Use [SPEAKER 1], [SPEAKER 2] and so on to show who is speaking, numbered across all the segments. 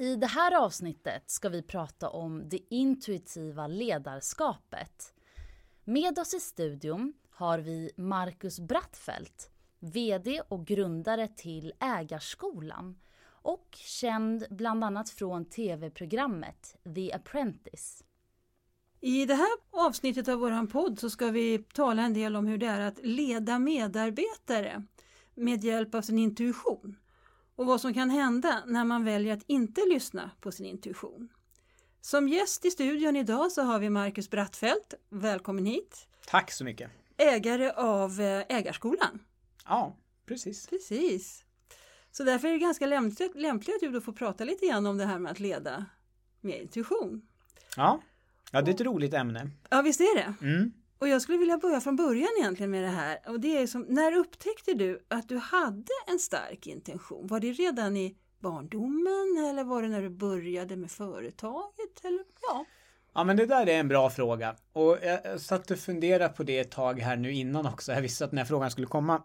[SPEAKER 1] I det här avsnittet ska vi prata om det intuitiva ledarskapet. Med oss i studion har vi Marcus Brattfeldt, VD och grundare till Ägarskolan och känd bland annat från tv-programmet The Apprentice.
[SPEAKER 2] I det här avsnittet av vår podd så ska vi tala en del om hur det är att leda medarbetare med hjälp av sin intuition och vad som kan hända när man väljer att inte lyssna på sin intuition. Som gäst i studion idag så har vi Marcus Brattfeldt. Välkommen hit!
[SPEAKER 3] Tack så mycket!
[SPEAKER 2] Ägare av eh, Ägarskolan.
[SPEAKER 3] Ja, precis.
[SPEAKER 2] Precis. Så därför är det ganska lämpligt, lämpligt att du då får prata lite grann om det här med att leda med intuition.
[SPEAKER 3] Ja, ja det är ett roligt ämne.
[SPEAKER 2] Ja, visst är det.
[SPEAKER 3] Mm.
[SPEAKER 2] Och jag skulle vilja börja från början egentligen med det här. Och det är som, när upptäckte du att du hade en stark intention? Var det redan i barndomen eller var det när du började med företaget? Eller, ja.
[SPEAKER 3] Ja men det där är en bra fråga. Och jag satt och funderade på det ett tag här nu innan också. Jag visste att den här frågan skulle komma.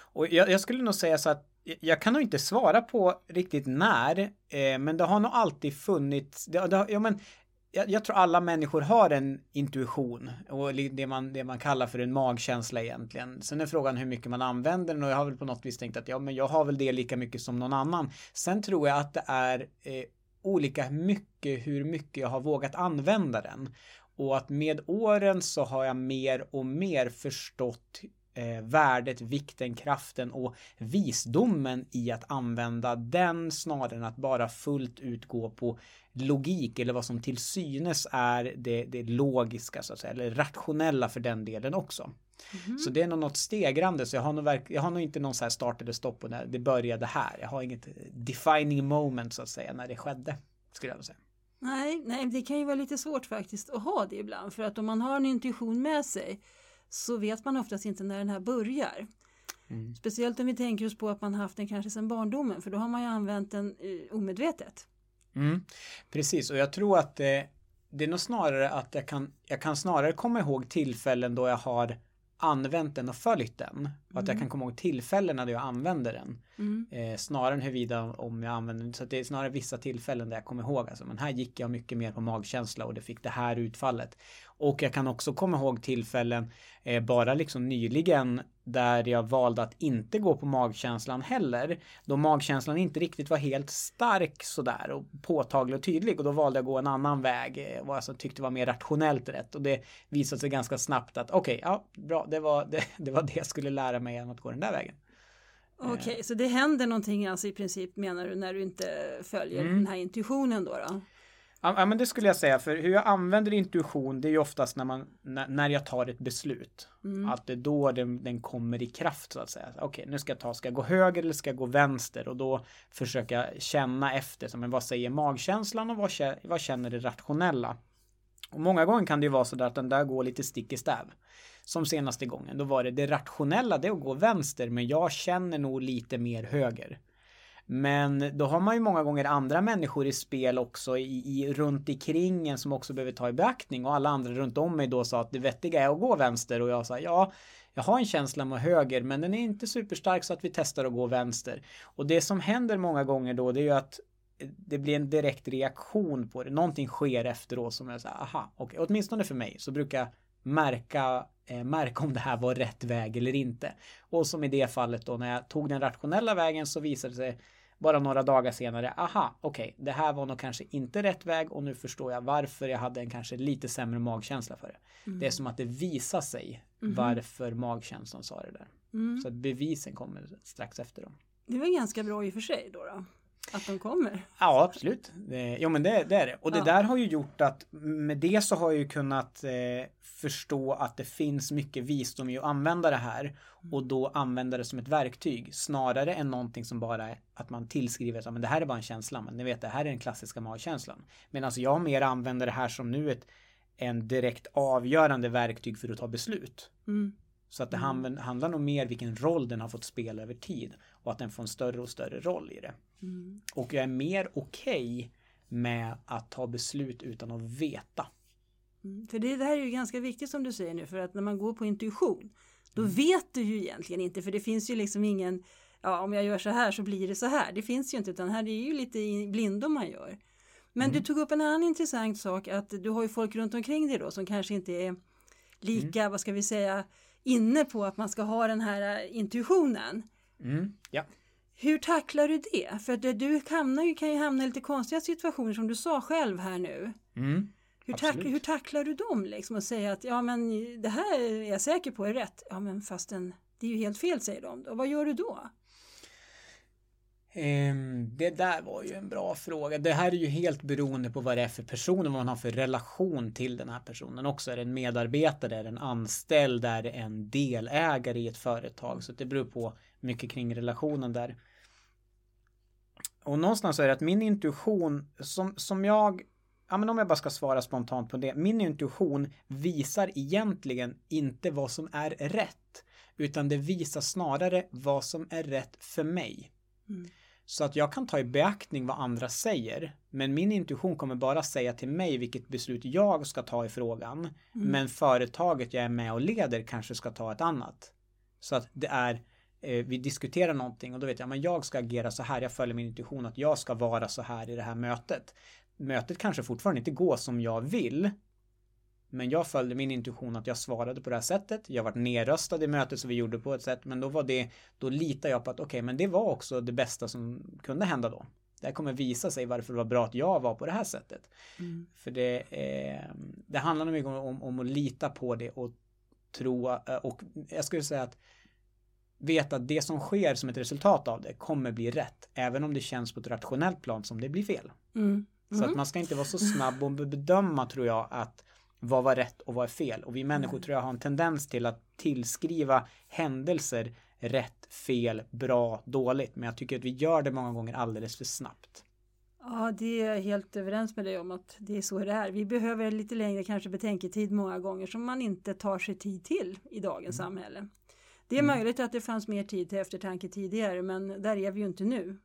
[SPEAKER 3] Och jag, jag skulle nog säga så att jag kan nog inte svara på riktigt när, eh, men det har nog alltid funnits, det, det, ja, men jag, jag, tror alla människor har en intuition och det man, det man kallar för en magkänsla egentligen. Sen är frågan hur mycket man använder den och jag har väl på något vis tänkt att ja, men jag har väl det lika mycket som någon annan. Sen tror jag att det är eh, olika mycket hur mycket jag har vågat använda den. Och att med åren så har jag mer och mer förstått eh, värdet, vikten, kraften och visdomen i att använda den snarare än att bara fullt ut gå på logik eller vad som till synes är det, det logiska så att säga, eller rationella för den delen också. Mm. Så det är nog något stegrande så jag har nog, verk, jag har nog inte någon så här start eller stopp på när det började här. Jag har inget defining moment så att säga när det skedde skulle jag säga.
[SPEAKER 2] Nej, nej, det kan ju vara lite svårt faktiskt att ha det ibland för att om man har en intuition med sig så vet man oftast inte när den här börjar. Mm. Speciellt om vi tänker oss på att man haft den kanske sedan barndomen för då har man ju använt den eh, omedvetet.
[SPEAKER 3] Mm. Precis och jag tror att det, det är nog snarare att jag kan, jag kan snarare komma ihåg tillfällen då jag har använt den och följt den. Och att jag mm. kan komma ihåg tillfällen när jag använder den. Mm. Eh, snarare än huruvida om jag använder den. Så det är snarare vissa tillfällen där jag kommer ihåg. Alltså, men här gick jag mycket mer på magkänsla och det fick det här utfallet. Och jag kan också komma ihåg tillfällen eh, bara liksom nyligen där jag valde att inte gå på magkänslan heller. Då magkänslan inte riktigt var helt stark sådär och påtaglig och tydlig och då valde jag att gå en annan väg eh, vad jag alltså tyckte var mer rationellt rätt och det visade sig ganska snabbt att okej, okay, ja bra, det var det, det var det jag skulle lära mig genom att gå den där vägen.
[SPEAKER 2] Okej, okay, så det händer någonting alltså i princip menar du när du inte följer mm. den här intuitionen då? då?
[SPEAKER 3] Ja, men det skulle jag säga, för hur jag använder intuition det är ju oftast när, man, när jag tar ett beslut. Mm. Att det är då den, den kommer i kraft så att säga. Okej, okay, nu ska jag ta, ska jag gå höger eller ska jag gå vänster? Och då försöka känna efter, så, men vad säger magkänslan och vad, vad känner det rationella? Och många gånger kan det ju vara så där att den där går lite stick i stäv. Som senaste gången, då var det det rationella det är att gå vänster, men jag känner nog lite mer höger. Men då har man ju många gånger andra människor i spel också i, i, runt omkring en som också behöver ta i beaktning och alla andra runt om mig då sa att det vettiga är att gå vänster och jag sa ja jag har en känsla med höger men den är inte superstark så att vi testar att gå vänster. Och det som händer många gånger då det är ju att det blir en direkt reaktion på det. Någonting sker efteråt som jag säger, aha, okej, okay. åtminstone för mig så brukar märka, eh, märka om det här var rätt väg eller inte. Och som i det fallet då när jag tog den rationella vägen så visade det sig bara några dagar senare, aha, okej, okay, det här var nog kanske inte rätt väg och nu förstår jag varför jag hade en kanske lite sämre magkänsla för det. Mm. Det är som att det visar sig mm. varför magkänslan sa det där. Mm. Så att bevisen kommer strax efter dem.
[SPEAKER 2] Det var ganska bra i och för sig då. då. Att de kommer.
[SPEAKER 3] Ja, absolut. Jo, men det, det, är det. Och det ja. där har ju gjort att med det så har jag ju kunnat eh, förstå att det finns mycket visdom i att använda det här och då använda det som ett verktyg snarare än någonting som bara är att man tillskriver att det här är bara en känsla, men ni vet det här är den klassiska magkänslan. Medan jag mer använder det här som nu ett en direkt avgörande verktyg för att ta beslut. Mm. Så att det mm. handlar nog mer vilken roll den har fått spela över tid och att den får en större och större roll i det. Mm. Och jag är mer okej okay med att ta beslut utan att veta.
[SPEAKER 2] Mm. För det, det här är ju ganska viktigt som du säger nu för att när man går på intuition då mm. vet du ju egentligen inte för det finns ju liksom ingen ja om jag gör så här så blir det så här. Det finns ju inte utan här är ju lite blindo man gör. Men mm. du tog upp en annan intressant sak att du har ju folk runt omkring dig då som kanske inte är lika, mm. vad ska vi säga, inne på att man ska ha den här äh, intuitionen.
[SPEAKER 3] Mm. Ja.
[SPEAKER 2] Hur tacklar du det? För att du hamnar, kan ju hamna i lite konstiga situationer som du sa själv här nu.
[SPEAKER 3] Mm.
[SPEAKER 2] Hur, tack, hur, tacklar du dem liksom och säger att ja men det här är jag säker på är rätt. Ja men fastän det är ju helt fel säger de. Och vad gör du då?
[SPEAKER 3] Ehm, det där var ju en bra fråga. Det här är ju helt beroende på vad det är för person och vad man har för relation till den här personen också. Är det en medarbetare, är det en anställd, är det en delägare i ett företag? Så det beror på mycket kring relationen där. Och någonstans är det att min intuition som, som jag Ja men om jag bara ska svara spontant på det. Min intuition visar egentligen inte vad som är rätt. Utan det visar snarare vad som är rätt för mig. Mm. Så att jag kan ta i beaktning vad andra säger. Men min intuition kommer bara säga till mig vilket beslut jag ska ta i frågan. Mm. Men företaget jag är med och leder kanske ska ta ett annat. Så att det är eh, vi diskuterar någonting och då vet jag att jag ska agera så här. Jag följer min intuition att jag ska vara så här i det här mötet. Mötet kanske fortfarande inte går som jag vill. Men jag följde min intuition att jag svarade på det här sättet. Jag varit nerröstad i mötet så vi gjorde på ett sätt. Men då var det, då litar jag på att okej, okay, men det var också det bästa som kunde hända då. Det här kommer visa sig varför det var bra att jag var på det här sättet. Mm. För det, eh, det handlar mycket om, om, att lita på det och tro eh, och jag skulle säga att veta att det som sker som ett resultat av det kommer bli rätt. Även om det känns på ett rationellt plan som det blir fel. Mm. Mm. Så att mm. man ska inte vara så snabb och bedöma tror jag att vad var rätt och vad är fel? Och vi människor mm. tror jag har en tendens till att tillskriva händelser rätt, fel, bra, dåligt. Men jag tycker att vi gör det många gånger alldeles för snabbt.
[SPEAKER 2] Ja, det är jag helt överens med dig om att det är så det är. Vi behöver lite längre kanske betänketid många gånger som man inte tar sig tid till i dagens mm. samhälle. Det är mm. möjligt att det fanns mer tid till eftertanke tidigare men där är vi ju inte nu.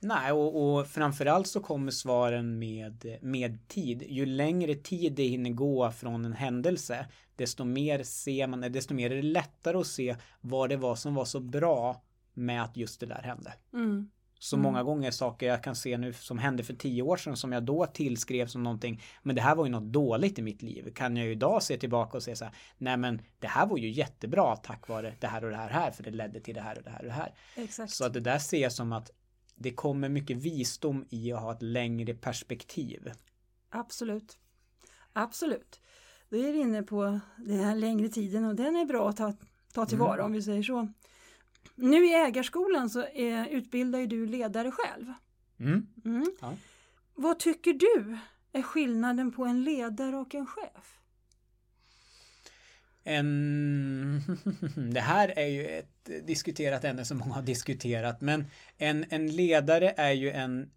[SPEAKER 3] Nej, och, och framförallt så kommer svaren med, med tid. Ju längre tid det hinner gå från en händelse, desto mer ser man, desto mer är det lättare att se vad det var som var så bra med att just det där hände. Mm. Så mm. många gånger saker jag kan se nu som hände för tio år sedan som jag då tillskrev som någonting. Men det här var ju något dåligt i mitt liv. Kan jag ju idag se tillbaka och säga så här. Nej men det här var ju jättebra tack vare det här och det här här. För det ledde till det här och det här och det här.
[SPEAKER 2] Exakt.
[SPEAKER 3] Så att det där ser jag som att det kommer mycket visdom i att ha ett längre perspektiv.
[SPEAKER 2] Absolut. Absolut. Då är vi inne på den här längre tiden och den är bra att ta, ta tillvara mm. om vi säger så. Nu i ägarskolan så är, utbildar ju du ledare själv.
[SPEAKER 3] Mm. Mm. Ja.
[SPEAKER 2] Vad tycker du är skillnaden på en ledare och en chef?
[SPEAKER 3] En... Det här är ju ett diskuterat ämne som många har diskuterat men en, en ledare är ju en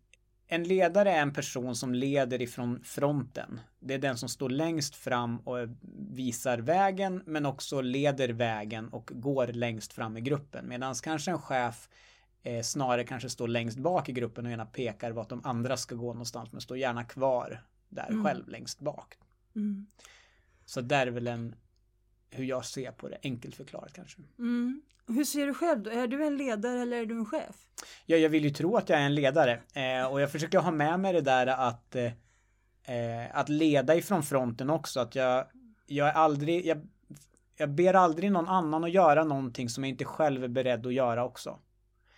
[SPEAKER 3] en ledare är en person som leder ifrån fronten. Det är den som står längst fram och visar vägen men också leder vägen och går längst fram i gruppen. Medan kanske en chef eh, snarare kanske står längst bak i gruppen och gärna pekar vart de andra ska gå någonstans men står gärna kvar där mm. själv längst bak. Mm. Så där är väl en, hur jag ser på det, enkelt förklarat kanske.
[SPEAKER 2] Mm. Hur ser du själv då? Är du en ledare eller är du en chef?
[SPEAKER 3] Ja, jag vill ju tro att jag är en ledare eh, och jag försöker ha med mig det där att eh, att leda ifrån fronten också. Att jag, jag är aldrig, jag, jag ber aldrig någon annan att göra någonting som jag inte själv är beredd att göra också.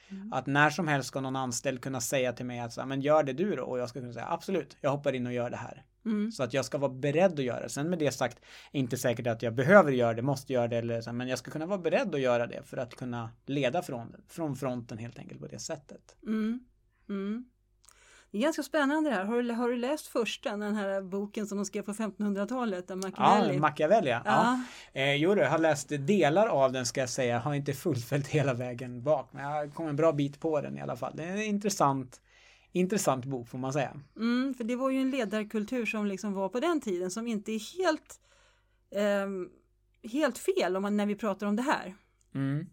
[SPEAKER 3] Mm. Att när som helst ska någon anställd kunna säga till mig att men gör det du då och jag ska kunna säga absolut, jag hoppar in och gör det här. Mm. Så att jag ska vara beredd att göra det. Sen med det sagt, inte säkert att jag behöver göra det, måste göra det eller så, men jag ska kunna vara beredd att göra det för att kunna leda från, från fronten helt enkelt på det sättet.
[SPEAKER 2] Mm. Mm. Det är ganska spännande det här. Har du, har du läst första, den här boken som de skrev på 1500-talet?
[SPEAKER 3] Machiavelli? Ja, Machiavelli ja.
[SPEAKER 2] ja.
[SPEAKER 3] ja. Eh, jo, jag har läst delar av den ska jag säga. Jag har inte fullföljt hela vägen bak. Men jag kommit en bra bit på den i alla fall. Det är intressant intressant bok får man säga.
[SPEAKER 2] Mm, för det var ju en ledarkultur som liksom var på den tiden som inte är helt eh, helt fel om man, när vi pratar om det här.
[SPEAKER 3] Mm.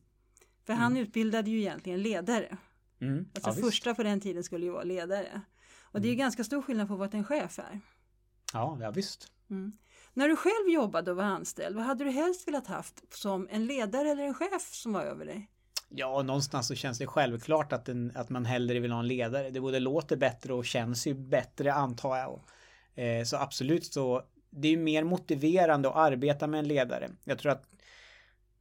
[SPEAKER 2] För han mm. utbildade ju egentligen ledare.
[SPEAKER 3] Mm.
[SPEAKER 2] Alltså ja, första visst. på den tiden skulle ju vara ledare. Och det är mm. ganska stor skillnad på vad en chef är.
[SPEAKER 3] Ja, ja visst.
[SPEAKER 2] Mm. När du själv jobbade och var anställd, vad hade du helst velat haft som en ledare eller en chef som var över dig?
[SPEAKER 3] Ja, någonstans så känns det självklart att, en, att man hellre vill ha en ledare. Det både låter bättre och känns ju bättre antar jag. Eh, så absolut så det är ju mer motiverande att arbeta med en ledare. Jag tror att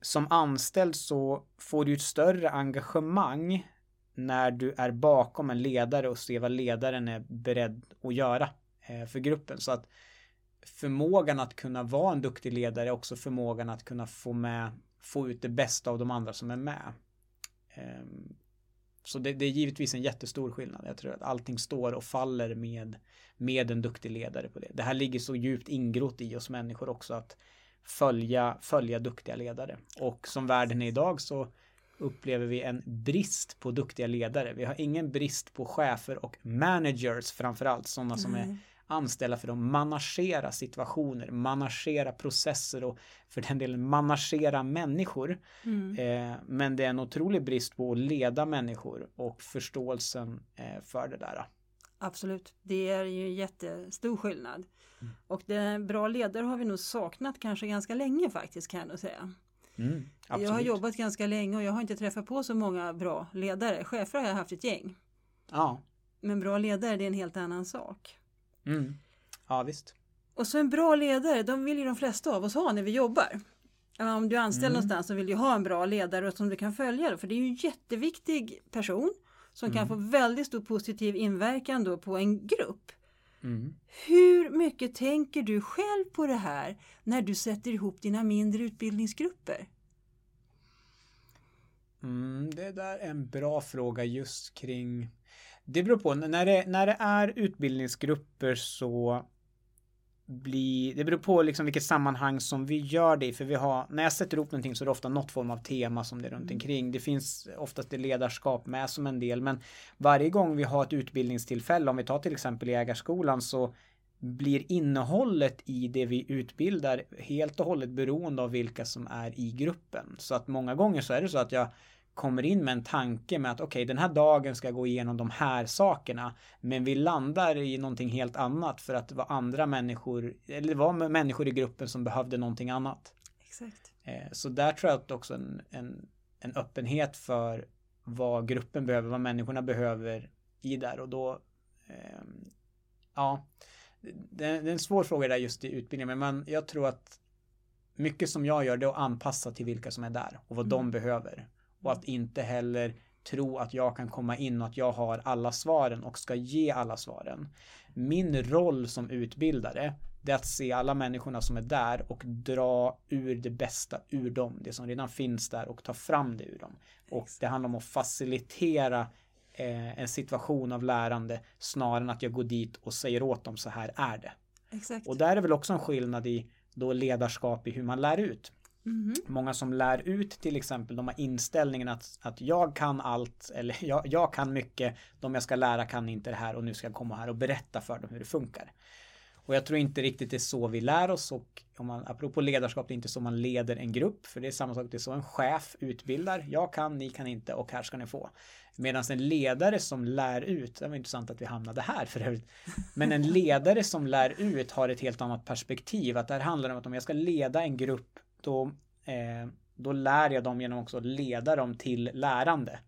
[SPEAKER 3] som anställd så får du ett större engagemang när du är bakom en ledare och ser vad ledaren är beredd att göra eh, för gruppen. Så att förmågan att kunna vara en duktig ledare är också förmågan att kunna få med få ut det bästa av de andra som är med. Ehm, så det, det, är givetvis en jättestor skillnad. Jag tror att allting står och faller med, med en duktig ledare på det. Det här ligger så djupt ingrott i oss människor också att följa, följa duktiga ledare. Och som världen är idag så upplever vi en brist på duktiga ledare. Vi har ingen brist på chefer och managers framförallt, sådana som är anställda för att managera situationer, managera processer och för den delen managera människor.
[SPEAKER 2] Mm.
[SPEAKER 3] Eh, men det är en otrolig brist på att leda människor och förståelsen eh, för det där.
[SPEAKER 2] Absolut, det är ju jättestor skillnad. Mm. Och det, bra ledare har vi nog saknat kanske ganska länge faktiskt kan jag nog säga.
[SPEAKER 3] Mm,
[SPEAKER 2] jag har jobbat ganska länge och jag har inte träffat på så många bra ledare. Chefer har jag haft ett gäng.
[SPEAKER 3] Ja.
[SPEAKER 2] Men bra ledare det är en helt annan sak.
[SPEAKER 3] Mm. Ja visst.
[SPEAKER 2] Och så en bra ledare, de vill ju de flesta av oss ha när vi jobbar. Om du är anställd mm. någonstans så vill du ha en bra ledare som du kan följa. För det är ju en jätteviktig person som mm. kan få väldigt stor positiv inverkan då på en grupp.
[SPEAKER 3] Mm.
[SPEAKER 2] Hur mycket tänker du själv på det här när du sätter ihop dina mindre utbildningsgrupper?
[SPEAKER 3] Mm, det där är en bra fråga just kring det beror på. När det, när det är utbildningsgrupper så blir, det beror på liksom vilket sammanhang som vi gör det i. För vi har, när jag sätter ihop någonting så är det ofta något form av tema som det är runt mm. omkring. Det finns oftast det ledarskap med som en del. Men varje gång vi har ett utbildningstillfälle, om vi tar till exempel i ägarskolan så blir innehållet i det vi utbildar helt och hållet beroende av vilka som är i gruppen. Så att många gånger så är det så att jag kommer in med en tanke med att okej okay, den här dagen ska jag gå igenom de här sakerna men vi landar i någonting helt annat för att det var andra människor eller det var människor i gruppen som behövde någonting annat.
[SPEAKER 2] Exakt.
[SPEAKER 3] Eh, så där tror jag att också en, en, en öppenhet för vad gruppen behöver, vad människorna behöver i där och då eh, ja det, är en svår fråga där just i utbildningen men jag tror att mycket som jag gör det är att anpassa till vilka som är där och vad mm. de behöver. Och att inte heller tro att jag kan komma in och att jag har alla svaren och ska ge alla svaren. Min roll som utbildare det är att se alla människorna som är där och dra ur det bästa ur dem. Det som redan finns där och ta fram det ur dem. Och det handlar om att facilitera eh, en situation av lärande snarare än att jag går dit och säger åt dem så här är det.
[SPEAKER 2] Exakt.
[SPEAKER 3] Och där är väl också en skillnad i då ledarskap i hur man lär ut.
[SPEAKER 2] Mm.
[SPEAKER 3] Många som lär ut till exempel, de har inställningen att, att jag kan allt eller jag, jag kan mycket, de jag ska lära kan inte det här och nu ska jag komma här och berätta för dem hur det funkar. Och jag tror inte riktigt det är så vi lär oss och om man, apropå ledarskap, det är inte så man leder en grupp, för det är samma sak, det är så en chef utbildar, jag kan, ni kan inte och här ska ni få. Medan en ledare som lär ut, det var intressant att vi hamnade här för övrigt, men en ledare som lär ut har ett helt annat perspektiv, att det här handlar om att om jag ska leda en grupp då, eh, då lär jag dem genom också att leda dem till lärande.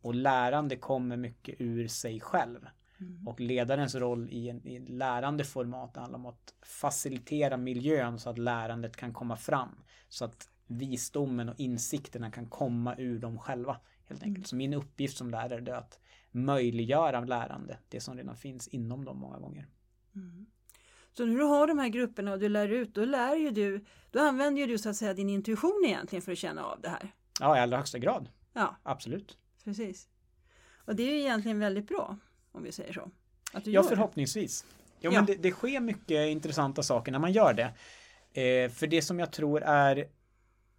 [SPEAKER 3] Och lärande kommer mycket ur sig själv. Mm. Och ledarens roll i en i lärande format handlar om att facilitera miljön så att lärandet kan komma fram. Så att visdomen och insikterna kan komma ur dem själva. Helt enkelt. Mm. Så min uppgift som lärare är att möjliggöra lärande, det som redan finns inom dem många gånger.
[SPEAKER 2] Mm. Så när du har de här grupperna och du lär ut, då lär ju du, då använder ju du så att säga din intuition egentligen för att känna av det här.
[SPEAKER 3] Ja, i allra högsta grad.
[SPEAKER 2] Ja,
[SPEAKER 3] absolut.
[SPEAKER 2] Precis. Och det är ju egentligen väldigt bra. Om vi säger så. Att du
[SPEAKER 3] Ja,
[SPEAKER 2] gör
[SPEAKER 3] förhoppningsvis. Jo,
[SPEAKER 2] Ja.
[SPEAKER 3] men det, det sker mycket intressanta saker när man gör det. Eh, för det som jag tror är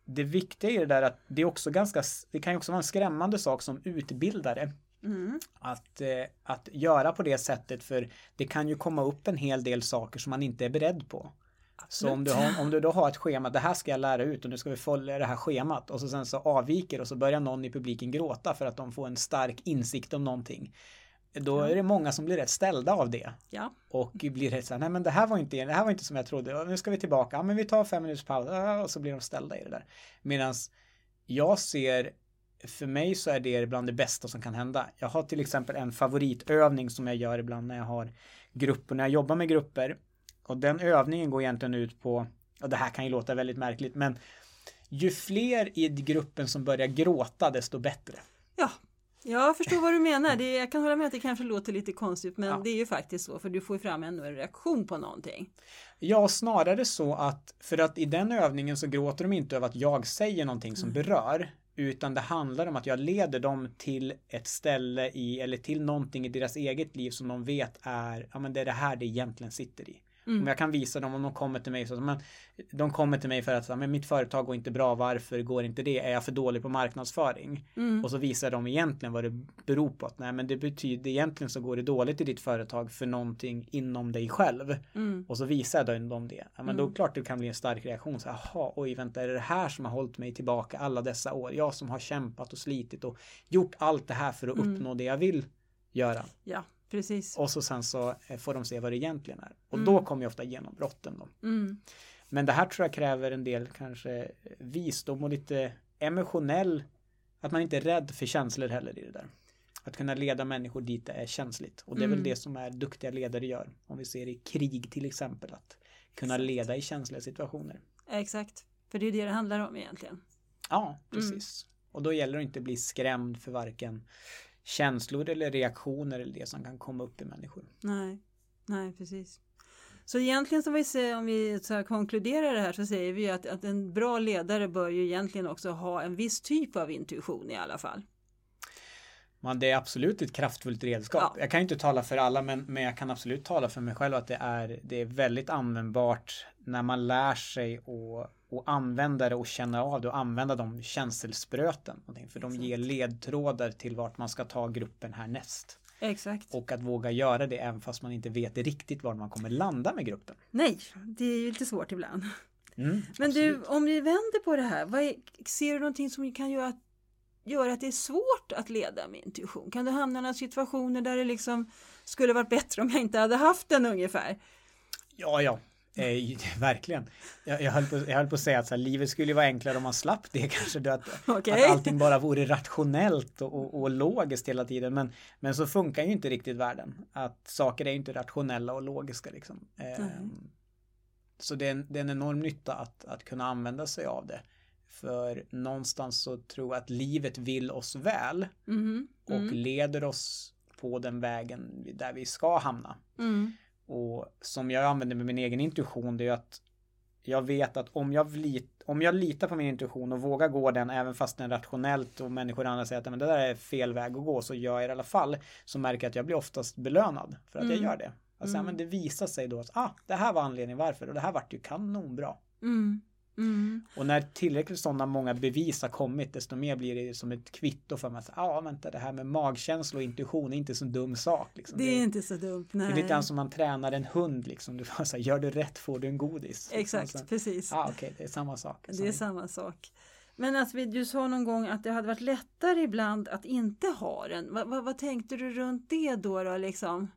[SPEAKER 3] det viktiga i det där att det är också ganska, det kan ju också vara en skrämmande sak som utbildare.
[SPEAKER 2] Mm.
[SPEAKER 3] Att, eh, att göra på det sättet för det kan ju komma upp en hel del saker som man inte är beredd på. Så om du, har, om du då har ett schema, det här ska jag lära ut och nu ska vi följa det här schemat och så sen så avviker och så börjar någon i publiken gråta för att de får en stark insikt om någonting. Då är det många som blir rätt ställda av det.
[SPEAKER 2] Ja.
[SPEAKER 3] Och blir rätt såhär, nej men det här var inte, det här var inte som jag trodde, nu ska vi tillbaka, ja men vi tar fem minuters paus, och så blir de ställda i det där. Medan jag ser, för mig så är det bland det bästa som kan hända. Jag har till exempel en favoritövning som jag gör ibland när jag har grupper, när jag jobbar med grupper. Och den övningen går egentligen ut på, och det här kan ju låta väldigt märkligt, men ju fler i gruppen som börjar gråta desto bättre.
[SPEAKER 2] ja. Jag förstår vad du menar. Det, jag kan hålla med att det kanske låter lite konstigt men
[SPEAKER 3] Ja.
[SPEAKER 2] det är ju faktiskt så för du får fram ändå en reaktion på någonting.
[SPEAKER 3] Ja, snarare så att för att i den övningen så gråter de inte över att jag säger någonting som berör utan det handlar om att jag leder dem till ett ställe i eller till någonting i deras eget liv som de vet är ja men det är det här det egentligen sitter i. Om jag kan visa dem om de kommer till mig så men de kommer till mig för att så, men mitt företag går inte bra varför går inte det är jag för dålig på marknadsföring och så visar de egentligen vad det beror på att nej men det betyder egentligen så går det dåligt i ditt företag för någonting inom dig själv
[SPEAKER 2] Mm.
[SPEAKER 3] och så visar dem det. Ja, men då klart det kan bli en stark reaktion. Så, Jaha, oj vänta, är det det här som har hållit mig tillbaka alla dessa år? Jag som har kämpat och slitit och gjort allt det här för att uppnå det jag vill göra.
[SPEAKER 2] Ja, precis.
[SPEAKER 3] Och så sen så eh, får de se vad det egentligen är. Och då kommer ju ofta genombrotten då.
[SPEAKER 2] Mm.
[SPEAKER 3] Men det här tror jag kräver en del kanske visdom och lite emotionell, att man inte är rädd för känslor heller i det där. Att kunna leda människor dit det är känsligt. Och det är väl det som är duktiga ledare gör. Om vi ser i krig till exempel. Att kunna leda i känsliga situationer.
[SPEAKER 2] Exakt. För det är det det handlar om egentligen.
[SPEAKER 3] Ja, precis. Och då gäller det att inte bli skrämd för varken känslor eller reaktioner eller det som kan komma upp i människor.
[SPEAKER 2] Nej, nej precis. Så egentligen så vi säger, om vi så konkluderar det här så säger vi att, att en bra ledare bör ju egentligen också ha en viss typ av intuition i alla fall.
[SPEAKER 3] Man, det är absolut ett kraftfullt redskap.
[SPEAKER 2] Ja.
[SPEAKER 3] Jag kan inte tala för alla men, men jag kan absolut tala för mig själv att det är, det är väldigt användbart när man lär sig att och använda det och känna av det och använda de känselspröten. För de ger ledtrådar till vart man ska ta gruppen härnäst.
[SPEAKER 2] Exakt.
[SPEAKER 3] Och att våga göra det även fast man inte vet riktigt var man kommer landa med gruppen.
[SPEAKER 2] Nej, det är ju lite svårt ibland.
[SPEAKER 3] Mm,
[SPEAKER 2] Men
[SPEAKER 3] absolut.
[SPEAKER 2] du, om vi vänder på det här, är, ser du någonting som kan göra att, göra att det är svårt att leda med intuition? Kan du hamna i några situationer där det liksom skulle varit bättre om jag inte hade haft den ungefär?
[SPEAKER 3] Ja, ja. Eh, verkligen. Jag, jag, höll på, jag höll på att säga att här, livet skulle vara enklare om man slapp det kanske. Då, att,
[SPEAKER 2] Okej.
[SPEAKER 3] att allting bara vore rationellt och, och, och logiskt hela tiden. Men, men så funkar ju inte riktigt världen. Att saker är inte rationella och logiska liksom. Eh, så det är, en, det är en enorm nytta att, att kunna använda sig av det. För någonstans så tror jag att livet vill oss väl
[SPEAKER 2] Mhm,
[SPEAKER 3] och leder oss på den vägen där vi ska hamna.
[SPEAKER 2] mm,
[SPEAKER 3] Och som jag använder med min egen intuition det är att jag vet att om jag, lit, om jag litar på min intuition och vågar gå den även fast den är rationellt och människor andra säger att men det där är fel väg att gå så gör jag det i alla fall så märker jag att jag blir oftast belönad för att jag gör det. Alltså, ja, men det visar sig då att ah, det här var anledningen varför och det här vart ju kanonbra.
[SPEAKER 2] mm, mm.
[SPEAKER 3] Och när tillräckligt sådana många bevis har kommit desto mer blir det som ett kvitto för att ja ah, vänta det här med magkänsla och intuition är inte så dum sak. Liksom.
[SPEAKER 2] Det är inte så dumt. Nej.
[SPEAKER 3] Det är lite grann som man tränar en hund liksom. Du får säga, gör du rätt får du en godis.
[SPEAKER 2] Exakt,
[SPEAKER 3] Liksom.
[SPEAKER 2] precis.
[SPEAKER 3] Ja, okej, det är samma sak.
[SPEAKER 2] Det är samma sak. Men att vi, du sa någon gång att det hade varit lättare ibland att inte ha den. Va, va, vad tänkte du runt det då? då liksom?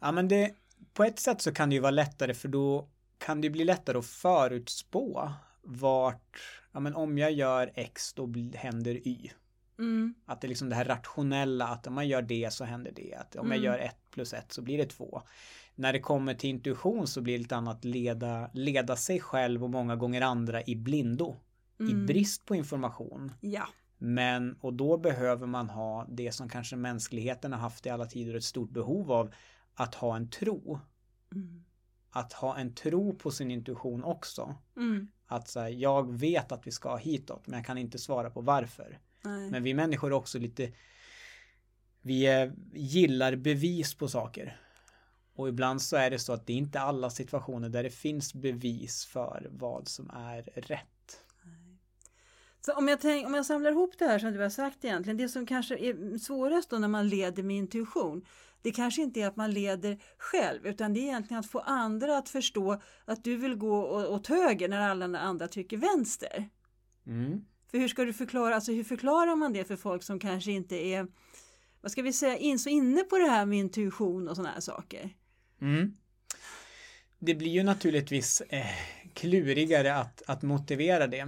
[SPEAKER 3] Ja, men det, på ett sätt så kan det ju vara lättare för då kan det bli lättare att förutspå vart, ja men om jag gör X då händer Y.
[SPEAKER 2] Mm,
[SPEAKER 3] Att det är liksom det här rationella, att om man gör det så händer det. Att om jag gör ett plus ett så blir det två. När det kommer till intuition så blir det lite annat leda, leda sig själv och många gånger andra i blindo. I brist på information.
[SPEAKER 2] ja.
[SPEAKER 3] Men, och då behöver man ha det som kanske mänskligheten har haft i alla tider ett stort behov av. Att ha en tro.
[SPEAKER 2] Mm.
[SPEAKER 3] Att ha en tro på sin intuition också.
[SPEAKER 2] Mm,
[SPEAKER 3] Att så här, jag vet att vi ska hitåt men jag kan inte svara på varför.
[SPEAKER 2] nej.
[SPEAKER 3] Men vi människor är också lite vi eh, gillar bevis på saker. Och ibland så är det så att det är inte alla situationer där det finns bevis för vad som är rätt.
[SPEAKER 2] Så om jag, tänk, om jag samlar ihop det här som du har sagt egentligen, det som kanske är svårast då när man leder med intuition, det kanske inte är att man leder själv utan det är egentligen att få andra att förstå att du vill gå åt höger när alla andra tycker vänster. Mm. För hur ska du förklara, alltså hur förklarar man det för folk som kanske inte är, vad ska vi säga, in, så inne på det här med intuition och sådana här saker? Mm.
[SPEAKER 3] Det blir ju naturligtvis eh, klurigare att, att motivera det.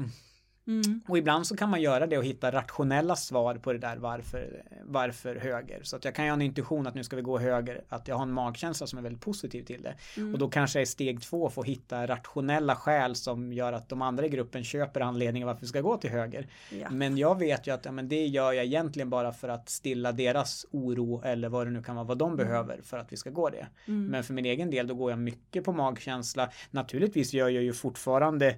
[SPEAKER 3] Mm. Och ibland så kan man göra det och hitta rationella svar på det där varför, varför höger. Så att jag kan ju ha en intuition att nu ska vi gå höger, att jag har en magkänsla som är väldigt positiv till det. Mm. Och då kanske är steg två få hitta rationella skäl som gör att de andra i gruppen köper anledningen varför vi ska gå till höger. Ja. Men jag vet ju att ja, men det gör jag egentligen bara för att stilla deras oro eller vad det nu kan vara, vad de mm. behöver för att vi ska gå det. Mm. Men för min egen del då går jag mycket på magkänsla. Naturligtvis gör jag ju fortfarande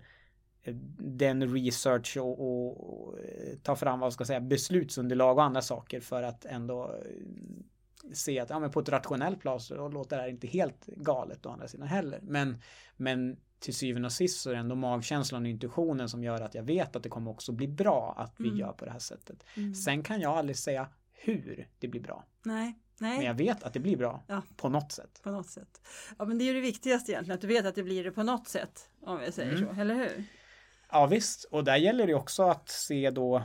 [SPEAKER 3] den research och, och, och, ta fram vad ska jag säga, beslutsunderlag och andra saker för att ändå eh, se att ja, men på ett rationellt plan så låter det här inte helt galet å andra sidan heller. Men, men till syvende och sist så är det ändå magkänslan och intuitionen som gör att jag vet att det kommer också bli bra att vi mm. gör på det här sättet. Mm. Sen kan jag aldrig säga hur det blir bra.
[SPEAKER 2] Nej. Nej.
[SPEAKER 3] Men jag vet att det blir bra. Ja. På något sätt.
[SPEAKER 2] På något sätt. Ja men det är ju det viktigaste egentligen, att du vet att det blir det på något sätt. Om vi säger mm. så, eller hur?
[SPEAKER 3] Ja visst, och där gäller det också att se då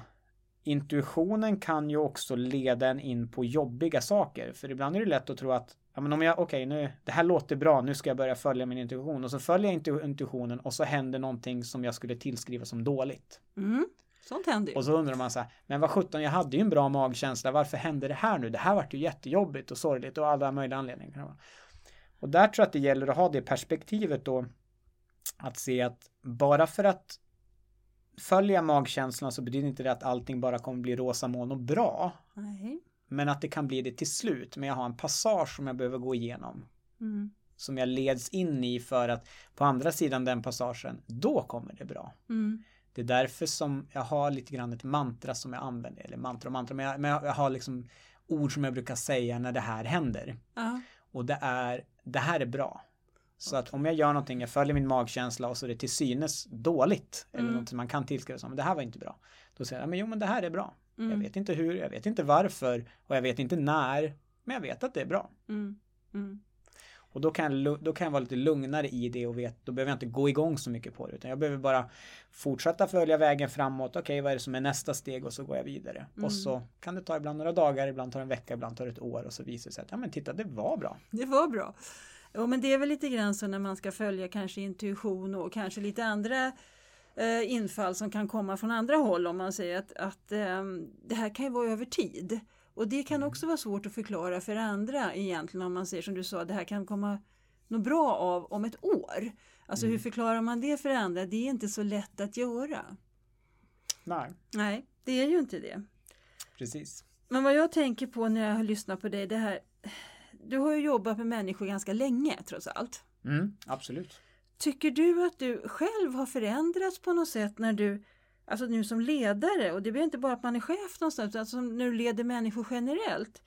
[SPEAKER 3] Intuitionen kan ju också leda en in på jobbiga saker. För ibland är det lätt att tro att ja, men om jag, okej, okay, nu, det här låter bra, nu ska jag börja följa min intuition. Och så följer jag intuitionen och så händer någonting som jag skulle tillskriva som dåligt.
[SPEAKER 2] Mm, sånt händer ju.
[SPEAKER 3] Och så undrar man så här, men vad sjutton, jag hade ju en bra magkänsla, varför hände det här nu? Det här vart ju jättejobbigt och sorgligt och alla möjliga anledningar. Och där tror jag att det gäller att ha det perspektivet då, att se att bara för att följer jag magkänslan så betyder inte det att allting bara kommer bli rosa moln och bra. Nej. Men att det kan bli det till slut. Men jag har en passage som jag behöver gå igenom. Mm. Som jag leds in i för att på andra sidan den passagen, då kommer det bra. Mm. Det är därför som jag har lite grann ett mantra som jag använder. Eller mantra och mantra, men jag, men jag har liksom ord som jag brukar säga när det här händer. Uh -huh. Och det är, det här är bra. Så att om jag gör någonting, jag följer min magkänsla och så är det till synes dåligt. Eller mm. något man kan tillskriva som, det här var inte bra. Då säger jag, men jo men det här är bra. Mm. Jag vet inte hur, jag vet inte varför och jag vet inte när. Men jag vet att det är bra. Mm. mm. Och då kan, jag, då kan jag vara lite lugnare i det och vet, då behöver jag inte gå igång så mycket på det. Utan jag behöver bara fortsätta följa vägen framåt. Okej, okay, vad är det som är nästa steg? Och så går jag vidare. Och mm. så kan det ta ibland några dagar, ibland tar det en vecka, ibland tar det ett år. Och så visar det sig att, ja men titta, det var bra.
[SPEAKER 2] Det var bra. Jo men det är väl lite grann så när man ska följa kanske intuition och kanske lite andra eh, infall som kan komma från andra håll om man säger att, att eh, det här kan ju vara över tid. Och det kan mm. också vara svårt att förklara för andra egentligen om man säger som du sa, det här kan komma något bra av om ett år. Alltså mm. hur förklarar man det för andra? Det är inte så lätt att göra.
[SPEAKER 3] Nej.
[SPEAKER 2] Nej, det är ju inte det.
[SPEAKER 3] Precis.
[SPEAKER 2] Men vad jag tänker på när jag lyssnar på dig, det här du har ju jobbat med människor ganska länge trots allt.
[SPEAKER 3] Mm, absolut.
[SPEAKER 2] Tycker du att du själv har förändrats på något sätt när du, alltså nu som ledare, och det blir inte bara att man är chef någonstans, alltså när du leder människor generellt,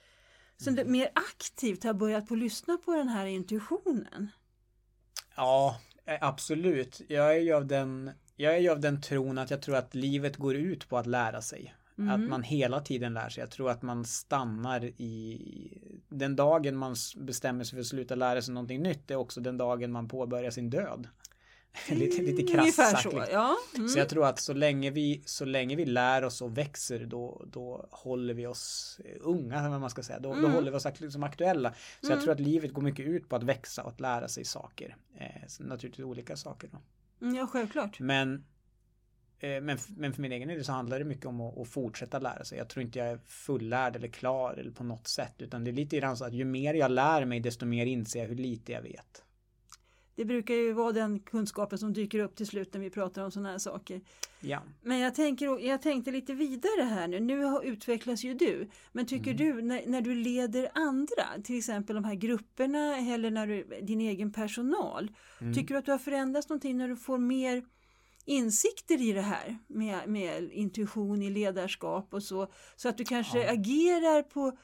[SPEAKER 2] som mm. du mer aktivt har börjat på att lyssna på den här intuitionen?
[SPEAKER 3] Ja, eh, absolut. Jag är ju av den, jag är ju av den tron att jag tror att livet går ut på att lära sig. Mm. Att man hela tiden lär sig. Jag tror att man stannar i den dagen man bestämmer sig för att sluta lära sig någonting nytt är också den dagen man påbörjar sin död. lite, lite mm, krasst sagt. Så,
[SPEAKER 2] ja.
[SPEAKER 3] mm. så jag tror att så länge vi, så länge vi lär oss och växer då, då håller vi oss unga, vad man ska säga. Då, mm. då håller vi oss liksom aktuella. Så jag mm. tror att livet går mycket ut på att växa och att lära sig saker. Eh, naturligtvis olika saker. Då.
[SPEAKER 2] Mm, ja, självklart.
[SPEAKER 3] Men Eh, men, men för min egen del så handlar det mycket om att, att, fortsätta lära sig. Jag tror inte jag är fullärd eller klar eller på något sätt. Utan det är lite grann så att ju mer jag lär mig desto mer inser jag hur lite jag vet.
[SPEAKER 2] Det brukar ju vara den kunskapen som dyker upp till slut när vi pratar om sådana här saker.
[SPEAKER 3] Ja.
[SPEAKER 2] Men jag, tänker, jag tänkte lite vidare här nu. Nu utvecklas ju du. Men tycker mm. du när, när, du leder andra, till exempel de här grupperna eller när du, din egen personal. Mm. Tycker du att du har förändrats någonting när du får mer insikter i det här med, med intuition i ledarskap och så. Så att du kanske ja. agerar på,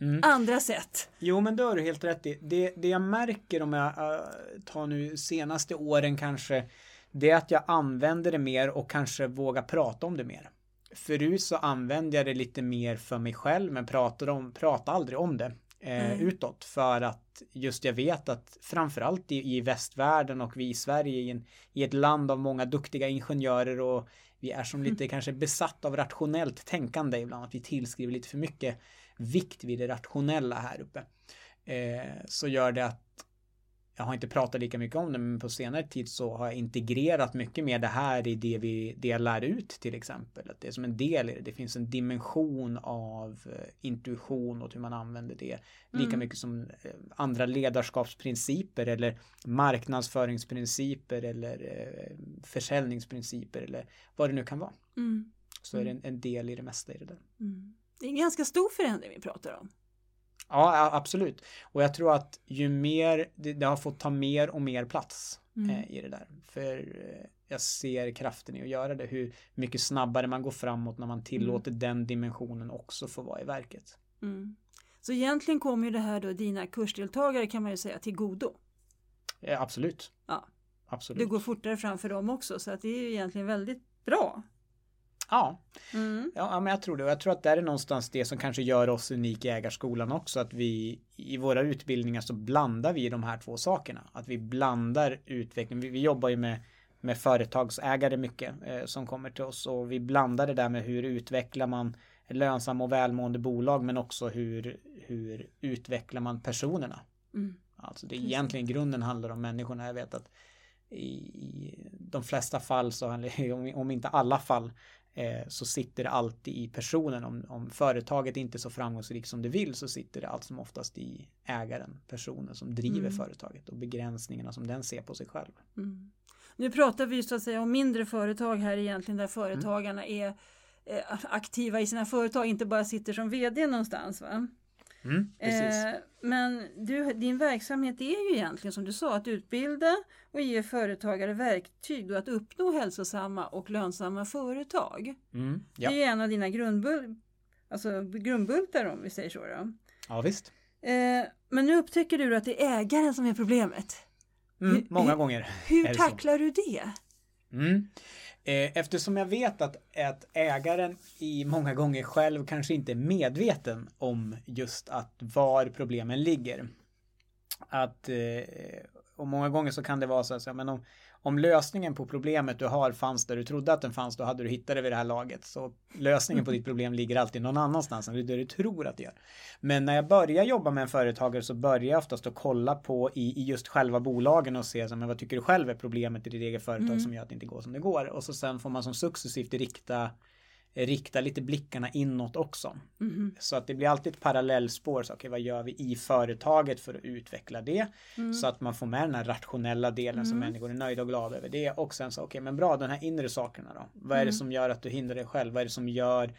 [SPEAKER 2] mm. andra sätt.
[SPEAKER 3] Jo, men det har du helt rätt i. Det, det jag märker om jag uh, tar nu senaste åren kanske, det är att jag använder det mer och kanske vågar prata om det mer. Förut så använde jag det lite mer för mig själv, men pratade, om, pratade aldrig om det eh, mm. utåt för att just jag vet att framförallt i, i västvärlden och vi i Sverige i, en, i ett land av många duktiga ingenjörer och vi är som lite mm. kanske besatt av rationellt tänkande ibland, att vi tillskriver lite för mycket vikt vid det rationella här uppe. Eh, så gör det att jag har inte pratat lika mycket om det, men på senare tid så har jag integrerat mycket mer det här i det vi det jag lär ut till exempel. Att det är som en del i det. Det finns en dimension av eh, intuition och hur man använder det. Lika mm. mycket som eh, andra ledarskapsprinciper eller marknadsföringsprinciper eller eh, försäljningsprinciper eller vad det nu kan vara. Mm. Så är det
[SPEAKER 2] mm.
[SPEAKER 3] en, en, del i det mesta i det där.
[SPEAKER 2] Mm. Det är en ganska stor förändring vi pratar om.
[SPEAKER 3] Ja, absolut. Och jag tror att ju mer det, det har fått ta mer och mer plats mm. eh, i det där. För eh, jag ser kraften i att göra det. Hur mycket snabbare man går framåt när man tillåter mm. den dimensionen också få vara i verket.
[SPEAKER 2] Mm. Så egentligen kommer ju det här då dina kursdeltagare kan man ju säga till godo.
[SPEAKER 3] Ja, absolut.
[SPEAKER 2] Ja.
[SPEAKER 3] Absolut.
[SPEAKER 2] Det går fortare fram för dem också så att det är ju egentligen väldigt bra.
[SPEAKER 3] Ja. Mm. ja, men jag tror det. Och jag tror att det är någonstans det som kanske gör oss unika i ägarskolan också. Att vi i våra utbildningar så blandar vi de här två sakerna. Att vi blandar utveckling. Vi, vi jobbar ju med, med företagsägare mycket eh, som kommer till oss och vi blandar det där med hur utvecklar man lönsamma och välmående bolag men också hur, hur utvecklar man personerna. Mm. Alltså det är egentligen grunden handlar om människorna. Jag vet att i de flesta fall, så, om inte alla fall, eh, så sitter det alltid i personen. Om, om företaget inte är så framgångsrikt som det vill så sitter det allt som oftast i ägaren, personen som driver mm. företaget och begränsningarna som den ser på sig själv.
[SPEAKER 2] Mm. Nu pratar vi så att säga om mindre företag här egentligen där företagarna mm. är eh, aktiva i sina företag, inte bara sitter som vd någonstans. Va?
[SPEAKER 3] Mm, eh,
[SPEAKER 2] men du, din verksamhet är ju egentligen som du sa att utbilda och ge företagare verktyg då att uppnå hälsosamma och lönsamma företag.
[SPEAKER 3] Mm, ja.
[SPEAKER 2] Det är en av dina grundbul alltså grundbultar om vi säger så. Då.
[SPEAKER 3] Ja visst.
[SPEAKER 2] Eh, men nu upptäcker du att det är ägaren som är problemet.
[SPEAKER 3] Mm, många hur, gånger.
[SPEAKER 2] Hur tacklar du det?
[SPEAKER 3] Mm. Eh, eftersom jag vet att, att ägaren i många gånger själv kanske inte är medveten om just att var problemen ligger. Att, eh, och många gånger så kan det vara så att men om, om lösningen på problemet du har fanns där du trodde att den fanns, då hade du hittat det vid det här laget. Så lösningen på ditt problem ligger alltid någon annanstans än det du tror att det gör. Men när jag börjar jobba med en företagare så börjar jag oftast att kolla på i, i just själva bolagen och se så, men vad tycker du själv är problemet i ditt eget företag mm. som gör att det inte går som det går. Och så sen får man som successivt rikta rikta lite blickarna inåt också.
[SPEAKER 2] Mm.
[SPEAKER 3] Så att det blir alltid ett parallellspår. Så, okay, vad gör vi i företaget för att utveckla det? Mm. Så att man får med den här rationella delen mm. så människor är nöjda och glada över det. Och sen så, okej okay, men bra, de här inre sakerna då. Vad är det mm. som gör att du hindrar dig själv? Vad är det som gör